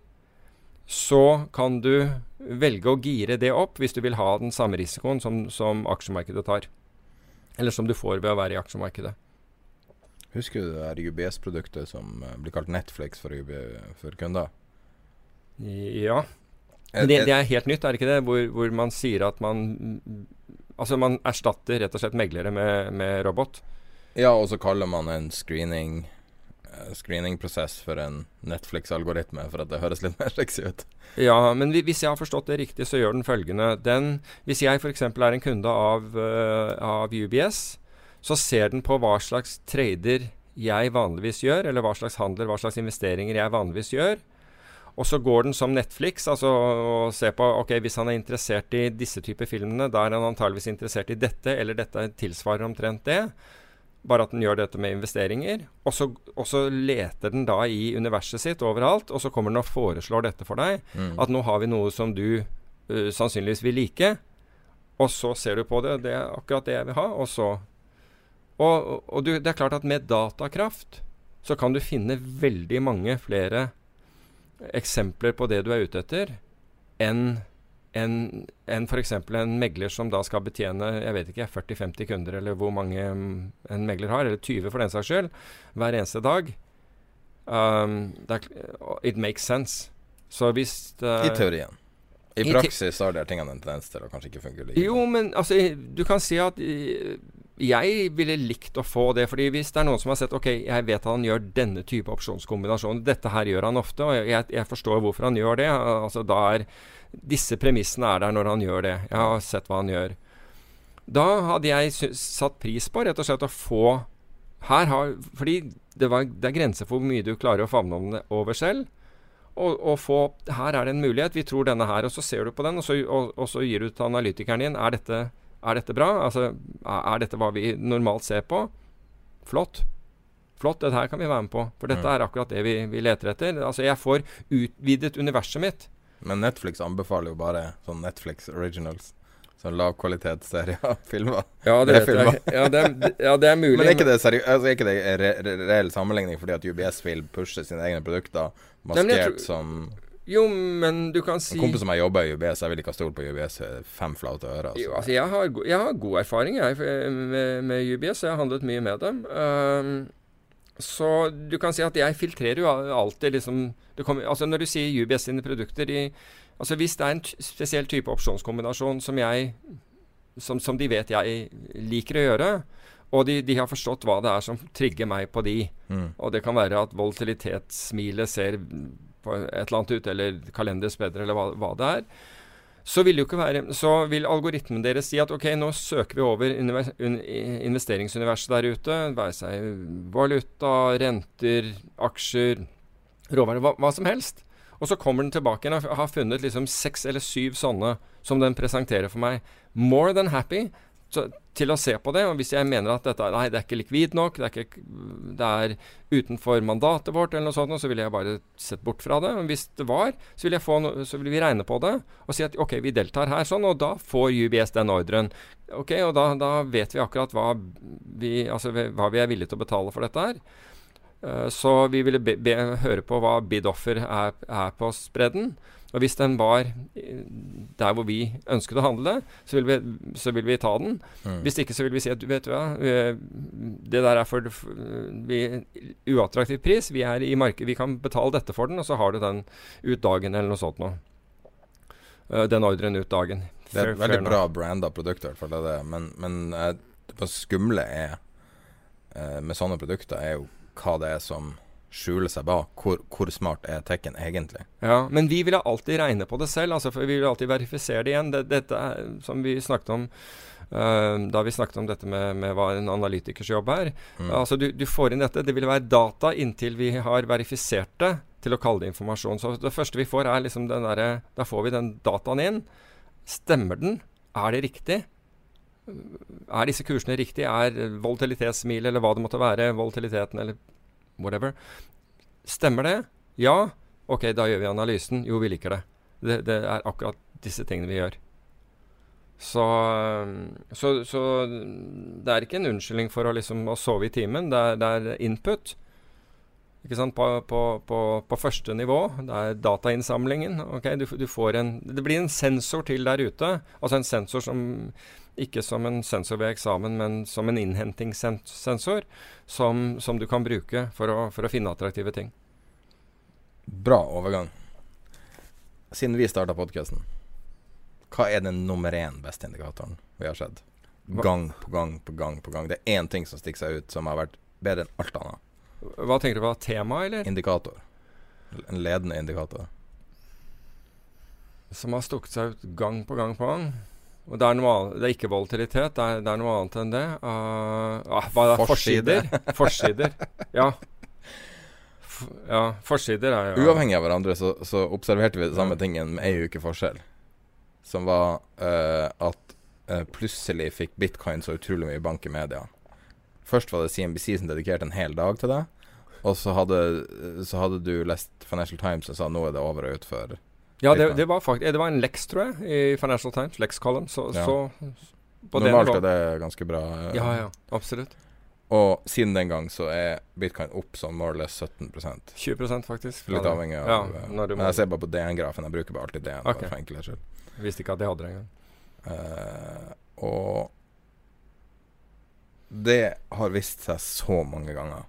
så kan du velge å gire det opp hvis du vil ha den samme risikoen som, som aksjemarkedet tar. Eller som du får ved å være i aksjemarkedet. Husker du det der UBS-produktet som eh, blir kalt Netflix for, UB, for kunder? Ja. Eh, Men det, eh, det er helt nytt, er det ikke det? Hvor, hvor man sier at man Altså man erstatter rett og slett meglere med, med robot. Ja, og så kaller man en screening eh, screeningprosess for en Netflix-algoritme, for at det høres litt mer sexy ut. Ja, men hvis jeg har forstått det riktig, så gjør den følgende. Den, hvis jeg f.eks. er en kunde av, eh, av UBS, så ser den på hva slags trader jeg vanligvis gjør, eller hva slags handler, hva slags investeringer jeg vanligvis gjør. Og så går den som Netflix altså, og ser på ok, hvis han er interessert i disse typer filmene, da er han antageligvis interessert i dette, eller dette tilsvarer omtrent det. Bare at den gjør dette med investeringer. Og så, og så leter den da i universet sitt overalt, og så kommer den og foreslår dette for deg. Mm. At nå har vi noe som du uh, sannsynligvis vil like. Og så ser du på det, det er akkurat det jeg vil ha. Og så Og, og du, det er klart at med datakraft så kan du finne veldig mange flere eksempler på det du er ute etter, enn enn en f.eks. en megler som da skal betjene jeg vet ikke, 40-50 kunder, eller hvor mange mm, en megler har, eller 20 for den saks skyld, hver eneste dag. Um, er, it makes sense. Så hvis I teorien. I I te- praksis har de tingene en tendens til å kanskje ikke fungere like Jo, men altså, du kan si at eh, jeg ville likt å få det. fordi hvis det er noen som har sett Ok, jeg vet at han gjør denne type opsjonskombinasjon. Dette her gjør han ofte, og jeg, jeg forstår hvorfor han gjør det. Altså, da er Disse premissene er der når han gjør det. Jeg har sett hva han gjør. Da hadde jeg satt pris på rett og slett å få her har, Fordi det, var, det er grenser for hvor mye du klarer å favne om det over selv. Og, og få Her er det en mulighet. Vi tror denne her. Og så ser du på den, og så, og, og så gir du til analytikeren din. Er dette, er dette bra? Altså, er, dette hva vi normalt ser på? Flott. Flott, dette her kan vi være med på. For dette Mm. er akkurat det vi, vi leter etter. Altså, jeg får utvidet universet mitt. Men Netflix anbefaler jo bare sånn Netflix originals. Sånn lavkvalitetsserier filmer. Ja, det vet jeg. Ja, det er, ja, det er mulig. Men er ikke det, seri altså, er ikke det re re reell sammenligning fordi at UBS vil pushe sine egne produkter Nei, maskert tror- som Jo, men du kan si En kompis som har jobba i UBS, jeg vil ikke ha stolt på UBS eh, fem flate ører. Jo, Altså. altså jeg har, jeg har god erfaring jeg, med, med UBS. Jeg har handlet mye med dem. Um, så du kan si at jeg filtrerer jo alltid liksom det kommer, altså Når du sier UBS sine produkter i, altså Hvis det er en spesiell type opsjonskombinasjon som jeg som, som de vet jeg liker å gjøre, og de, de har forstått hva det er som trigger meg på de, Mm. og det kan være at volatilitetssmilet ser et eller annet ut, eller kalenders bedre, eller hva, hva det er. Så vil, være, så vil algoritmen deres si at ok, nå søker vi over univers- un, investeringsuniverset der ute. Være seg valuta, renter, aksjer, råvarer, hva, hva som helst. Og så kommer den tilbake igjen og har funnet liksom seks eller syv sånne som den presenterer for meg. More than happy så, til å se på det. Og hvis jeg mener at dette nei, det er ikke likvid nok, det er, ikke, det er utenfor mandatet vårt, eller noe sånt, så ville jeg bare sett bort fra det. Men hvis det var, så vil, no, vil vi regne på det og si at ok, vi deltar her sånn, og da får UBS den ordren. Ok, og da, da vet vi akkurat hva vi, altså, hva vi er villige til å betale for dette her. Eh, Så vi ville be, be, høre på hva bid-offer er, er på spredden. Og hvis den var eh, der hvor vi ønsket å handle, så vil vi, så vil vi ta den. Mm. Hvis ikke så vil vi si at vet du hva, eh, det der er for vi, uattraktiv pris. Vi er i markedet, vi kan betale dette for den, og så har du den ut dagen eller noe sånt noe. Eh, Den ordren ut dagen. Det er et veldig bra branda produkt, i hvert fall. det det. Men, men det skumle er med sånne produkter, er jo hva det er som skjuler seg bak. Hvor, hvor smart er tekken egentlig? Ja, men vi ville alltid regne på det selv, altså, for vi ville alltid verifisere det igjen. Det, dette er, som vi snakket om uh, da vi snakket om dette med, med hva en analytikers jobb er. Mm. Altså, du, du får inn dette. Det vil være data inntil vi har verifisert det til å kalle det informasjon. Så det første vi får, er liksom den derre Da får vi den dataen inn. Stemmer den? Er det riktig? Er disse kursene riktig? Er volatilitetssmil eller hva det måtte være, volatiliteten eller whatever Stemmer det? Ja. Ok, da gjør vi analysen. Jo, vi liker det. Det, det er akkurat disse tingene vi gjør. Så, så, så det er ikke en unnskyldning for å, liksom, å sove i timen. Det er, det er input. Ikke sant? På, på, på, på første nivå. Det er datainnsamlingen. Okay? du, du en, det blir en sensor til der ute. Altså en sensor som ikke som en sensor ved eksamen, men som en innhentingssensor som, som du kan bruke for å, for å finne attraktive ting. Bra overgang. Siden vi starta podkasten, hva er den nummer én beste indikatoren vi har sett? Gang på gang på gang på gang. Det er én ting som stikker seg ut, som har vært bedre enn alt annet. Hva tenker du på? Tema, eller? Indikator. En ledende indikator. Som har stukket seg ut gang på gang på gang. Og det er, noe det er ikke volatilitet, det er, det er noe annet enn det. Uh, ah, hva er det? Forside. Forsider. Forsider. Ja. F ja, forsider er jo Uavhengig av hverandre så, så observerte vi det samme tingen med ei uke forskjell. Som var uh, at uh, plutselig fikk bitcoin så utrolig mye bank i media. Først var det CNBC som dedikerte en hel dag til det. Og så hadde, så hadde du lest Financial Times og sa nå er det over og ut for Ja, det, det var faktisk Det var en Lex, tror jeg, i Financial Times. Lex Column. Så, Ja. så på Normalt nivået- er det ganske bra. eh, Ja, ja. Absolutt. Og siden den gang så er bitcoin opp sånn more or less 17% 20 faktisk. Litt avhengig av ja, eh, du Men jeg ser bare på DN-grafen. Jeg bruker bare alltid DN Ok. bare for enkelhets skyld. Visste ikke at jeg hadde det engang. Eh, og det har vist seg så mange ganger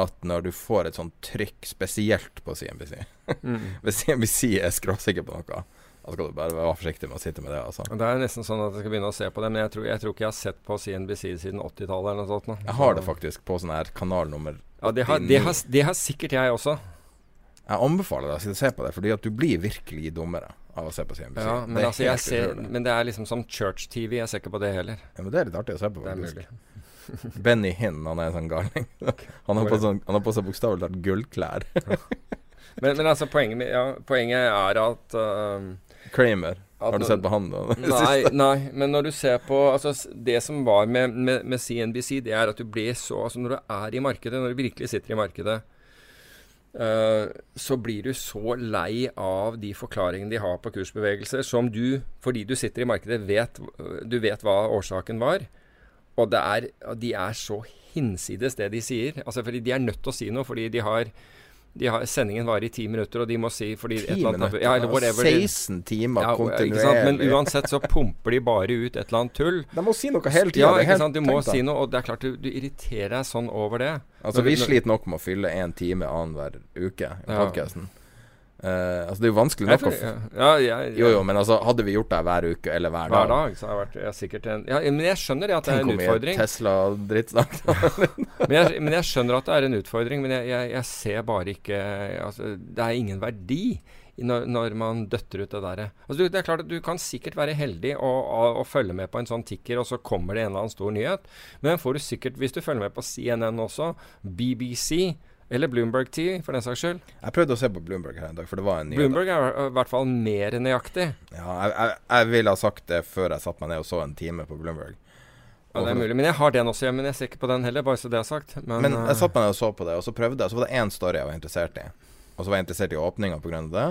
at når du får et sånt trykk, spesielt på CNBC Mm. Hvis CNBC er skråsikker på noe, da skal du bare være forsiktig med å sitte med det. Altså. Det er nesten sånn at jeg skal begynne å se på det, men jeg tror, jeg tror ikke jeg har sett på CNBC siden 80-tallet eller noe sånt. nå. Jeg har det faktisk på sånn her kanalnummer Ja, det har, det, har, det har sikkert jeg også. Jeg anbefaler deg å se på det, fordi at du blir virkelig dummere av å se på CNBC. Ja, men, det altså, ser, men det er liksom som church-TV. Jeg ser ikke på det heller. Ja, men det er litt artig å se på. Det er mulig. Benny Hinn, han er en sånn galning. Han har på, sånn, han har på seg bokstavelig talt gullklær. Men, men altså, poenget, ja, poenget er at uh, Kramer. At Har du sett på han? da? Nei, nei, men når du ser på altså, Det som var med, med, med CNBC, det er at du blir så altså Når du er i markedet, når du virkelig sitter i markedet, uh, så blir du så lei av de forklaringene de har på kursbevegelser, som du, fordi du sitter i markedet, vet, du vet hva årsaken var. Og det er, og de er så hinsides det de sier. Altså fordi De er nødt til å si noe, fordi de har, de har Sendingen varer i ti minutter, og de må si fordi et eller annet ja, eller whatever, 16 timer ja, kontinuerlig. Men uansett så pumper de bare ut et eller annet tull. De må si noe hele tida. Ja, ikke sant? Du må si noe, og det er klart du, du irriterer deg sånn over det. Altså, vi sliter nok med å fylle én time annenhver uke i Ja. Podkasten. altså, det er jo vanskelig nok å ja. ja, ja, Jo, jo, men altså, hadde vi gjort det hver uke eller hver, Hver dag så har jeg vært jeg sikkert en ja, Men jeg skjønner at det er en utfordring. Tesla-drittsnakk Men jeg, men jeg skjønner at det er en utfordring, men jeg, jeg, jeg ser bare ikke altså, Det er ingen verdi når, når man døtter ut det derre. Altså, det er klart at du kan sikkert være heldig og, og, og følge med på en sånn tikker, og så kommer det en eller annen stor nyhet. Men får du sikkert, hvis du følger med på CNN også, BBC eller Bloomberg 10, for den saks skyld. Jeg prøvde å se på Bloomberg her en dag, for det var en ny Bloomberg er i hvert fall mer nøyaktig. Ja, jeg, jeg, jeg ville ha sagt det før jeg satte meg ned og så en time på Bloomberg. Ja, det er mulig. Men jeg har den også, men jeg ser ikke på den heller, bare så det er sagt. Men, Men jeg eh, satte meg ned og så på det, og så prøvde jeg. Så var det én story jeg var interessert i. Og så var jeg interessert i åpninga pga. det.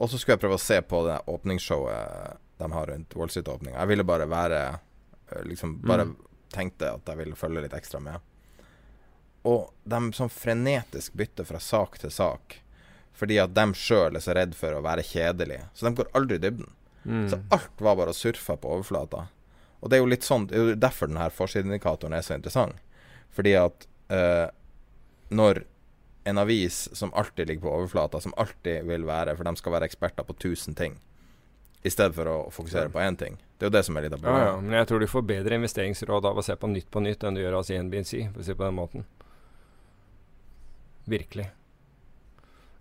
Og så skulle jeg prøve å se på det åpningsshowet de har rundt Wall Street-åpninga. Jeg ville bare være øh, Liksom bare Mm. tenkte at jeg ville følge litt ekstra med. Og de sånn frenetisk bytter fra sak til sak. Fordi at de sjøl er så redd for å være kjedelige. Så de går aldri i dybden. mm. Så alt var bare å surfe på overflata. Og det er jo litt sånn Det er jo derfor denne forsideindikatoren er så interessant. Fordi at eh, når en avis som alltid ligger på overflata, som alltid vil være For de skal være eksperter på tusen ting, i stedet for å fokusere på én ting. Det er jo det som er litt av Ja, ja, men jeg tror du får bedre investeringsråd av å se på Nytt på Nytt enn du gjør av CNBC, for å si på den måten. Virkelig.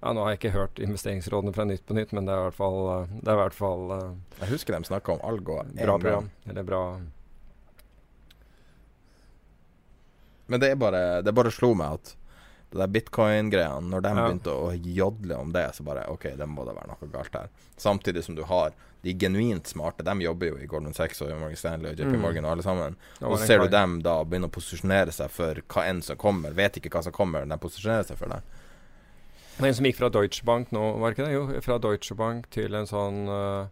Ja, Nå har jeg ikke hørt investeringsrådene fra Nytt på Nytt, men det er i hvert fall, eh, det er i hvert fall eh, Jeg husker de snakka om Algo. bra program. Eller bra Men det er bare Det bare slo meg at det der bitcoin-greiene, når de Ja. begynte å jodle om det, så bare OK, det må da være noe galt her. Samtidig som du har de genuint smarte, de jobber jo i Goldman Sachs og Morgan Stanley og JP Mm. Morgan og alle sammen. Og så ser du dem da begynne å posisjonere seg for hva enn som kommer. Vet ikke hva som kommer, de posisjonerer seg for det. Det En som gikk fra Deutsche Bank nå, var ikke det? Jo, fra Deutsche Bank til en sånn eh,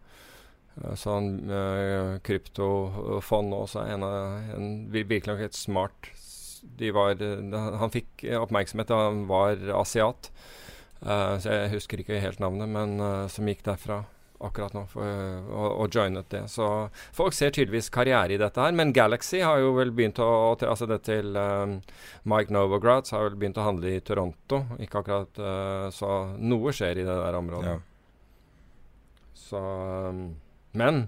Sånn uh, kryptofond også. En, en vir- virkelig et smart var, eh, Han fikk oppmerksomhet da han var asiat. Uh, så jeg husker ikke helt navnet, men uh, som gikk derfra akkurat nå for, og, og joinet det. Så folk ser tydeligvis karriere i dette her. Men Galaxy har jo vel begynt å Altså det til Mike Novogratz har vel begynt å handle i Toronto. Ikke akkurat Så noe skjer i det der området. Ja. Så um, Men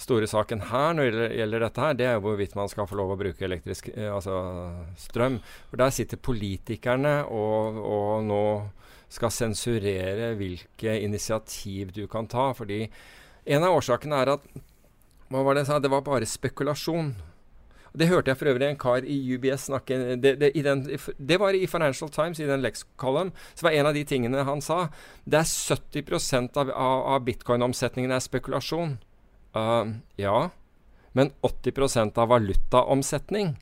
store saken her når det gjelder, dette her, det er hvorvidt man skal få lov å bruke elektrisk eh, altså strøm. For der sitter politikerne og, og nå skal sensurere hvilke initiativ du kan ta. Fordi en av årsakene er at Hva var det? Det var bare spekulasjon. Det hørte jeg for øvrig en kar i UBS snakke Det, det, den, det var i Financial Times, i den Lex-column. Så var en av de tingene han sa Det er 70 av, av, av bitcoin-omsetningen er spekulasjon. Uh, ja, men 80% av valutaomsetning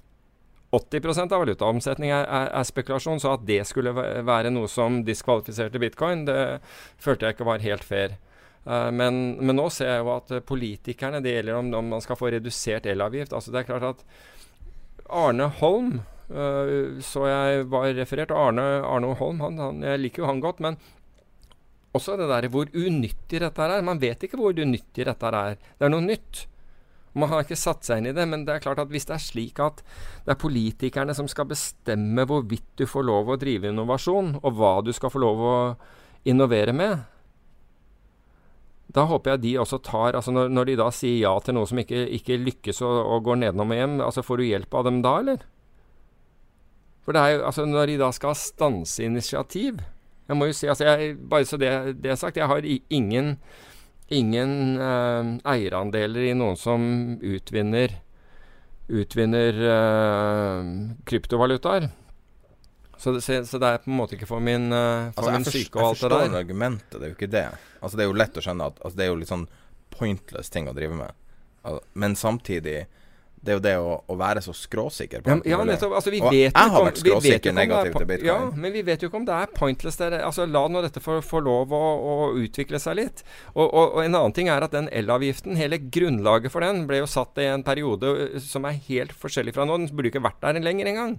80% av valutaomsetning er, er, er spekulasjon, så at det skulle være noe som diskvalifiserte bitcoin, det følte jeg ikke var helt fair. Eh, men, men nå ser jeg jo at politikerne Det gjelder om, om man skal få redusert elavgift. Altså det er klart at Arne Holm uh, så jeg var referert. Arne, Arne Holm, han, han, jeg liker jo han godt. Men også det der hvor unyttig dette er. Man vet ikke hvor unyttig dette er. Det er noe nytt. Man har ikke satt seg inn i det, men det er klart at hvis det er slik at det er politikerne som skal bestemme hvorvidt du får lov å drive innovasjon, og hva du skal få lov å innovere med, da håper jeg de også tar altså når, når de da sier ja til noe som ikke, ikke lykkes og, og, går nedenom og hjem, altså får du hjelp av dem da, eller? For det er jo, altså Når de da skal stanse initiativ Jeg må jo si, altså jeg, Bare så det, det er sagt, jeg har ingen ingen eh, eierandeler i noen som utvinner, utvinner eh, kryptovalutaer. Så det, så det, er på en måte ikke for min, uh, for altså, min syke og alt det der. Jeg forstår argumentet, det er jo ikke det. Altså Det er jo lett å skjønne at altså, det er jo litt sånn pointless ting å drive med. Men samtidig det er jo det å, å være så skråsikker på Ja, nettopp. Altså, vi og vet jeg har vært skråsikker negativ til bitcoin. Ja, men vi vet jo ikke om det er pointless. Der. Altså, la nå dette få, få lov å, å, utvikle seg litt. Og, og, og, en annen ting er at den elavgiften, hele grunnlaget for den, ble jo satt i en periode som er helt forskjellig fra nå. Den burde ikke vært der lenger engang.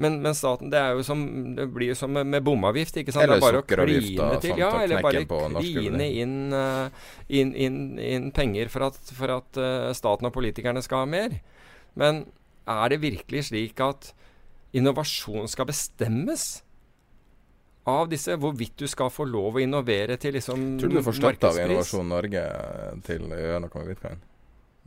Men, men, staten, det er jo som Det blir jo som med, med bomavgift. ikke sant? Eller det er bare å kline til. Ja, eller bare kline inn, uh, inn, inn, inn, penger for at, for at uh, staten og politikerne skal ha mer. Men er det virkelig slik at innovasjon skal bestemmes av disse? Hvorvidt du skal få lov å innovere til liksom markedspris? Tror du du får støtte av Innovasjon Norge til å gjøre noe med bitcoin?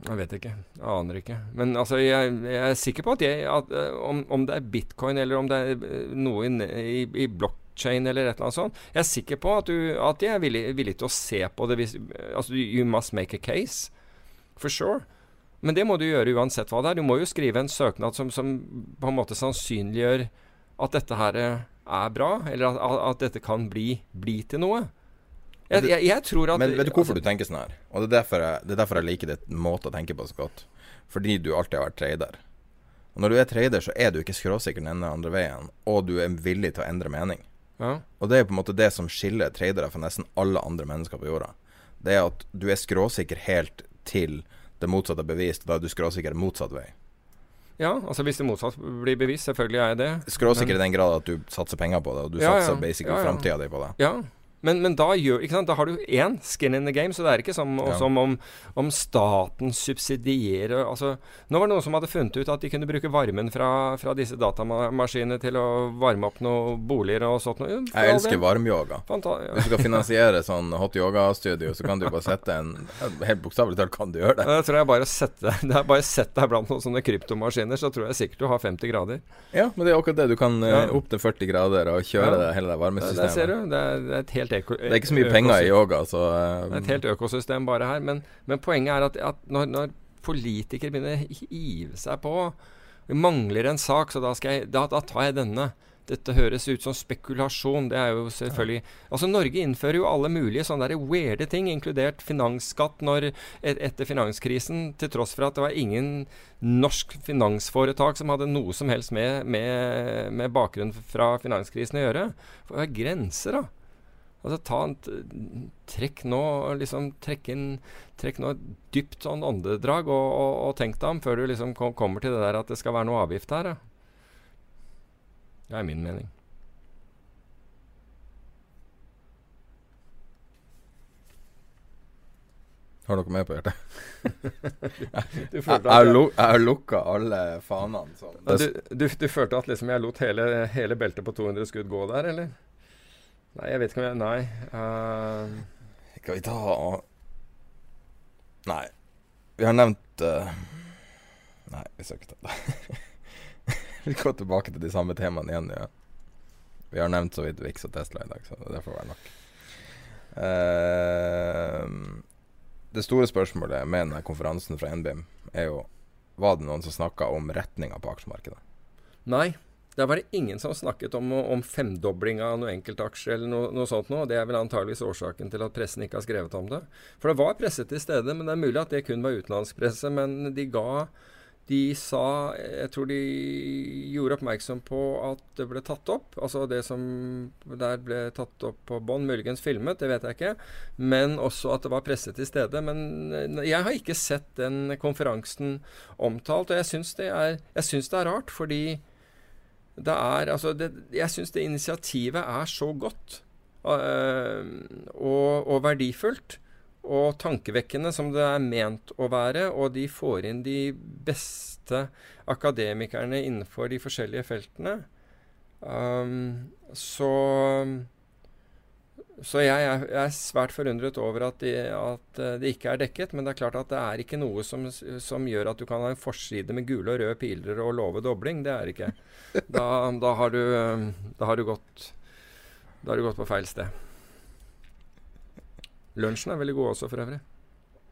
Jeg vet ikke. Jeg aner ikke. Men altså, jeg, jeg er sikker på at, jeg, at uh, om, om, det er bitcoin eller om det er uh, noe i, i, i blockchain eller et eller annet sånt Jeg er sikker på at, du, at jeg er villig, villig, til å se på det. Hvis, altså, you must make a case. For sure. Men det må du gjøre uansett hva det er. Du må jo skrive en søknad som, som på en måte sannsynliggjør at dette her er bra, eller at, at dette kan bli, bli til noe. Jeg, jeg, jeg, tror at Men vet du hvorfor altså, du tenker sånn her? Og det er, derfor jeg, det er derfor jeg liker ditt måte å tenke på så godt. Fordi du alltid har vært trader. Og når du er trader, så er du ikke skråsikker den ene andre veien, og du er villig til å endre mening. Ja. Og det er på en måte det som skiller tradere fra nesten alle andre mennesker på jorda. Det er at du er skråsikker helt til det motsatte er bevist. Da er du skråsikker motsatt vei. Ja, altså hvis det motsatt blir bevist, selvfølgelig er jeg det. Skråsikker men... i den grad at du satser penger på det, og du ja, satser ja. basically ja, ja. framtida di på det. Ja, men, men, da, gjør, da, har du én skin in the game, så det er ikke som, ja. som om, om, staten subsidierer altså, Nå var det noen som hadde funnet ut at de kunne bruke varmen fra, fra disse datamaskinene til å varme opp noen boliger og sånt. Jeg elsker varmyoga. Ja. Hvis du skal finansiere sånn hot yoga-studio, så kan du bare sette en Helt bokstavelig talt kan du gjøre det. Jeg tror jeg bare sette Det er bare sett deg blant noen sånne kryptomaskiner, så tror jeg sikkert du har 50 grader. Ja, men det er akkurat det. Du kan ja. opp til 40 grader og kjøre det, hele det varmesystemet. Det, det ser du. Det er, det er et helt det er ikke så mye penger i yoga, så um. Det er et helt økosystem bare her. Men, men poenget er at, at når, når, politikere begynner å hive seg på Vi mangler en sak, så da, jeg, da, da tar jeg denne. Dette høres ut som spekulasjon. Det er jo selvfølgelig Altså Norge innfører jo alle mulige sånne der weirde ting, inkludert finansskatt når, et, etter finanskrisen, til tross for at det var ingen norsk finansforetak som hadde noe som helst med, med, med bakgrunn fra finanskrisen å gjøre. For det er grenser, da. Altså ta en Trekk nå liksom Trekk inn Trekk nå et dypt sånn åndedrag, og, og, og, tenk deg om før du liksom kom, kommer til det der at det skal være noe avgift her. Ja. Det er min mening. Har dere mer på hjertet? jeg, har lukka alle fanene. Sånn. Du, du, du, følte at liksom jeg lot hele, hele beltet på 200 skudd gå der, eller? Nei, jeg vet ikke om jeg Nei. Uh, Skal vi ta Nei. Vi har nevnt uh, Nei, vi skal ikke ta det. vi går tilbake til de samme temaene igjen. Ja. Vi har nevnt så vidt Vix og Tesla i dag, så det får være nok. Uh, det store spørsmålet med denne konferansen fra NBIM er jo Var det noen som snakka om retninga på aksjemarkedet? Nei. Der var det ingen som snakket om, om femdobling av noe enkeltaksje eller noe, noe sånt noe. Det er vel antageligvis årsaken til at pressen ikke har skrevet om det. For det var presse til stede, men det er mulig at det kun var utenlandsk presse. Men de ga de sa Jeg tror de gjorde oppmerksom på at det ble tatt opp. Altså det som der ble tatt opp på bånd, muligens filmet, det vet jeg ikke. Men også at det var presse til stede. Men eh, jeg har ikke sett den konferansen omtalt. Og jeg syns det, det, er rart, fordi det er Altså, det, jeg syns det initiativet er så godt øh, og, og verdifullt og tankevekkende som det er ment å være, og de får inn de beste akademikerne innenfor de forskjellige feltene. Um, så så jeg jeg er, svært forundret over at, de, at, eh, det ikke er dekket. Men det er klart at det er ikke noe som, som, gjør at du kan ha en forside med gule og røde piler og love dobling. Det er det ikke. Da, da, har du, da, har du gått, da har du gått på feil sted. Lunsjen er veldig god også, for øvrig.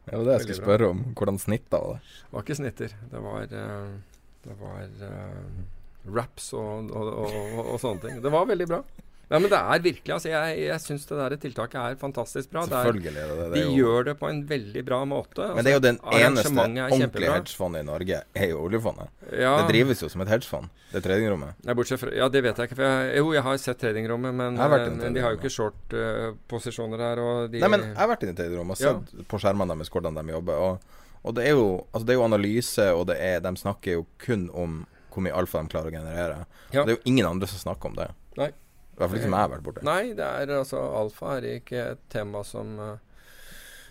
Ja, det var det jeg skulle spørre om. Hvordan snitta var det? Det var ikke snitter. Det var, uh, det var uh, raps og, og, og, og, sånne ting. Det var veldig bra. Ja, men det er virkelig altså, Jeg, jeg syns det der tiltaket er fantastisk bra. Selvfølgelig er det det. de jo... gjør det på en veldig bra måte. Altså, men det er jo den eneste ordentlige hedgefondet i Norge, er jo oljefondet. Ja. Det drives jo som et hedgefond, det tradingrommet. Ja, fra, ja, det vet jeg ikke. Jeg, jo, jeg har sett tradingrommet, men, men de har jo ikke short-posisjoner uh, her. De, Nei, men jeg har vært i tradingrommet og sett ja. på skjermene deres hvordan de jobber. Og, og det, er jo, altså, det er jo analyse, og det er, de snakker jo kun om hvor mye alfa de klarer å generere. Ja. Det er jo ingen andre som snakker om det. Nei. I hvert fall ikke som jeg har vært borte. Nei, det er altså alfa er ikke et tema som uh,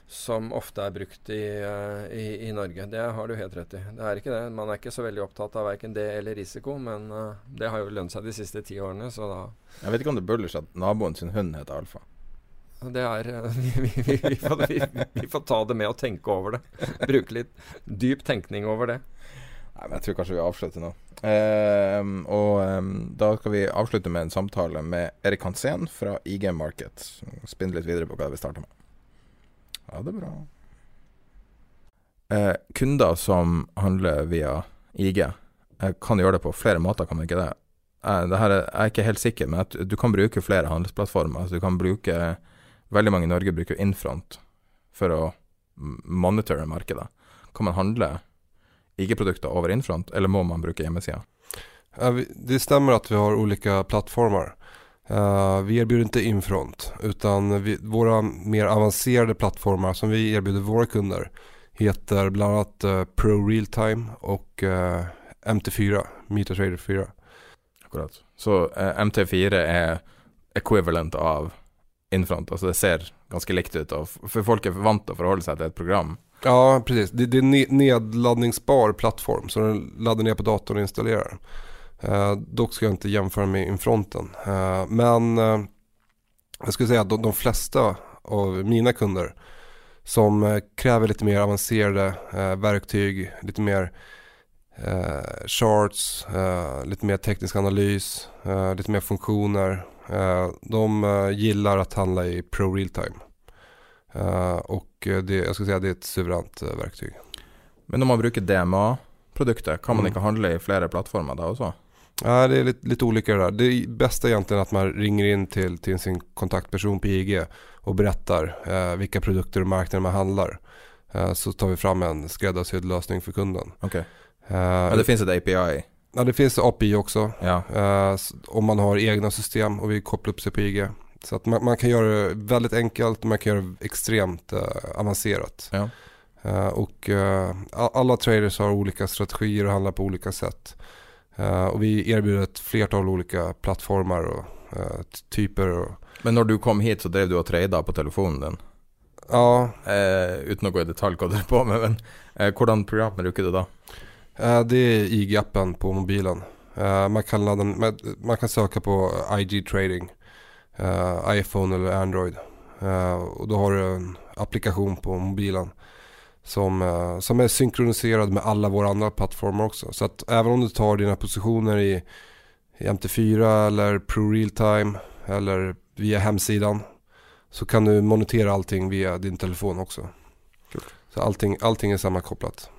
som ofte er brukt i, uh, i, i, Norge. Det har du helt rett i. Det er ikke det. Man er ikke så veldig opptatt av verken det eller risiko, men det har jo lønt seg de siste ti årene, så da Jeg vet ikke om det bøller seg at naboen sin hund heter Alfa. Det er vi, vi, vi, får, vi, får, ta det med og tenke over det. Bruke litt dyp tenkning over det. Nei, men Jeg tror kanskje vi avslutter nå. Eh, og eh, da skal vi avslutte med en samtale med Erik Hansen fra IG Market. Spinn litt videre på hva vi starta med. Ja, det er bra. Eh, kunder som handler via IG, eh, kan gjøre det på flere måter, kan man ikke det? Eh, det her er, jeg er ikke helt sikker, men at du kan bruke flere handelsplattformer. Altså, du kan bruke Veldig mange i Norge bruker Infront for å monitore markedet. Kan man handle IG-produkter over Infront, eller må man bruke hjemmesida? det stemmer at vi har olika plattformer. Uh, vi erbjuder ikke Infront utan vi, våra mer avancerade plattformar som vi erbjuder våra kunder heter bland annat uh, Pro Realtime och uh, eh, MT4, MetaTrader 4. Akkurat. Så MT4 är equivalent av Infront, alltså det ser ganska likt ut och för folk är vant att förhålla sig till ett program Ja, precis. Det, det är nedladdningsbar plattform så den laddar ner på datorn och installerar. Eh, dock ska jag inte jämföra med Infronten. Eh, men eh, jag skulle säga att de, de, flesta av mina kunder som kräver lite mer avancerade verktyg, lite mer charts, lite mer teknisk analys, lite mer funktioner. de gillar att handla i Pro Realtime. Uh, och det, jag ska säga det är ett suverant uh, verktyg. Men om man bruker DMA-produkter, kan man mm. ikke handle i flere plattformer da også? Ja, det är lite, lite olika det där. Det bästa är egentligen att man ringer in till, till sin kontaktperson på IG och berättar eh, vilka produkter och marknader man handlar. Eh, så tar vi fram en skräddarsydd lösning för kunden. Okay. Eh, ja, det finns ett API? Ja, det finns API också. Ja. Eh, om man har egna system och vi koppla upp sig på IG. Så att man, man, kan göra det väldigt enkelt och man kan göra det extremt uh, avancerat. Ja. Uh, och uh, alla traders har olika strategier och handlar på olika sätt. och vi erbjuder ett flertal olika plattformar och typer. Och... Men när du kom hit så drev du och trada på telefonen din? Ja. utan att gå i detalj hva du er på med, men hvordan program bruker du da? det är IG-appen på mobilen. man, kan ladda, man, man kan söka på IG trading uh, iPhone eller Android. Uh, och då har du en applikation på mobilen som, uh, som är synkroniserad med alla våra andra plattformar också. Så att även om du tar dina positioner i, i MT4 eller Pro Realtime eller via hemsidan så kan du monitera allting via din telefon också. Cool. Så allting, allting är sammankopplat.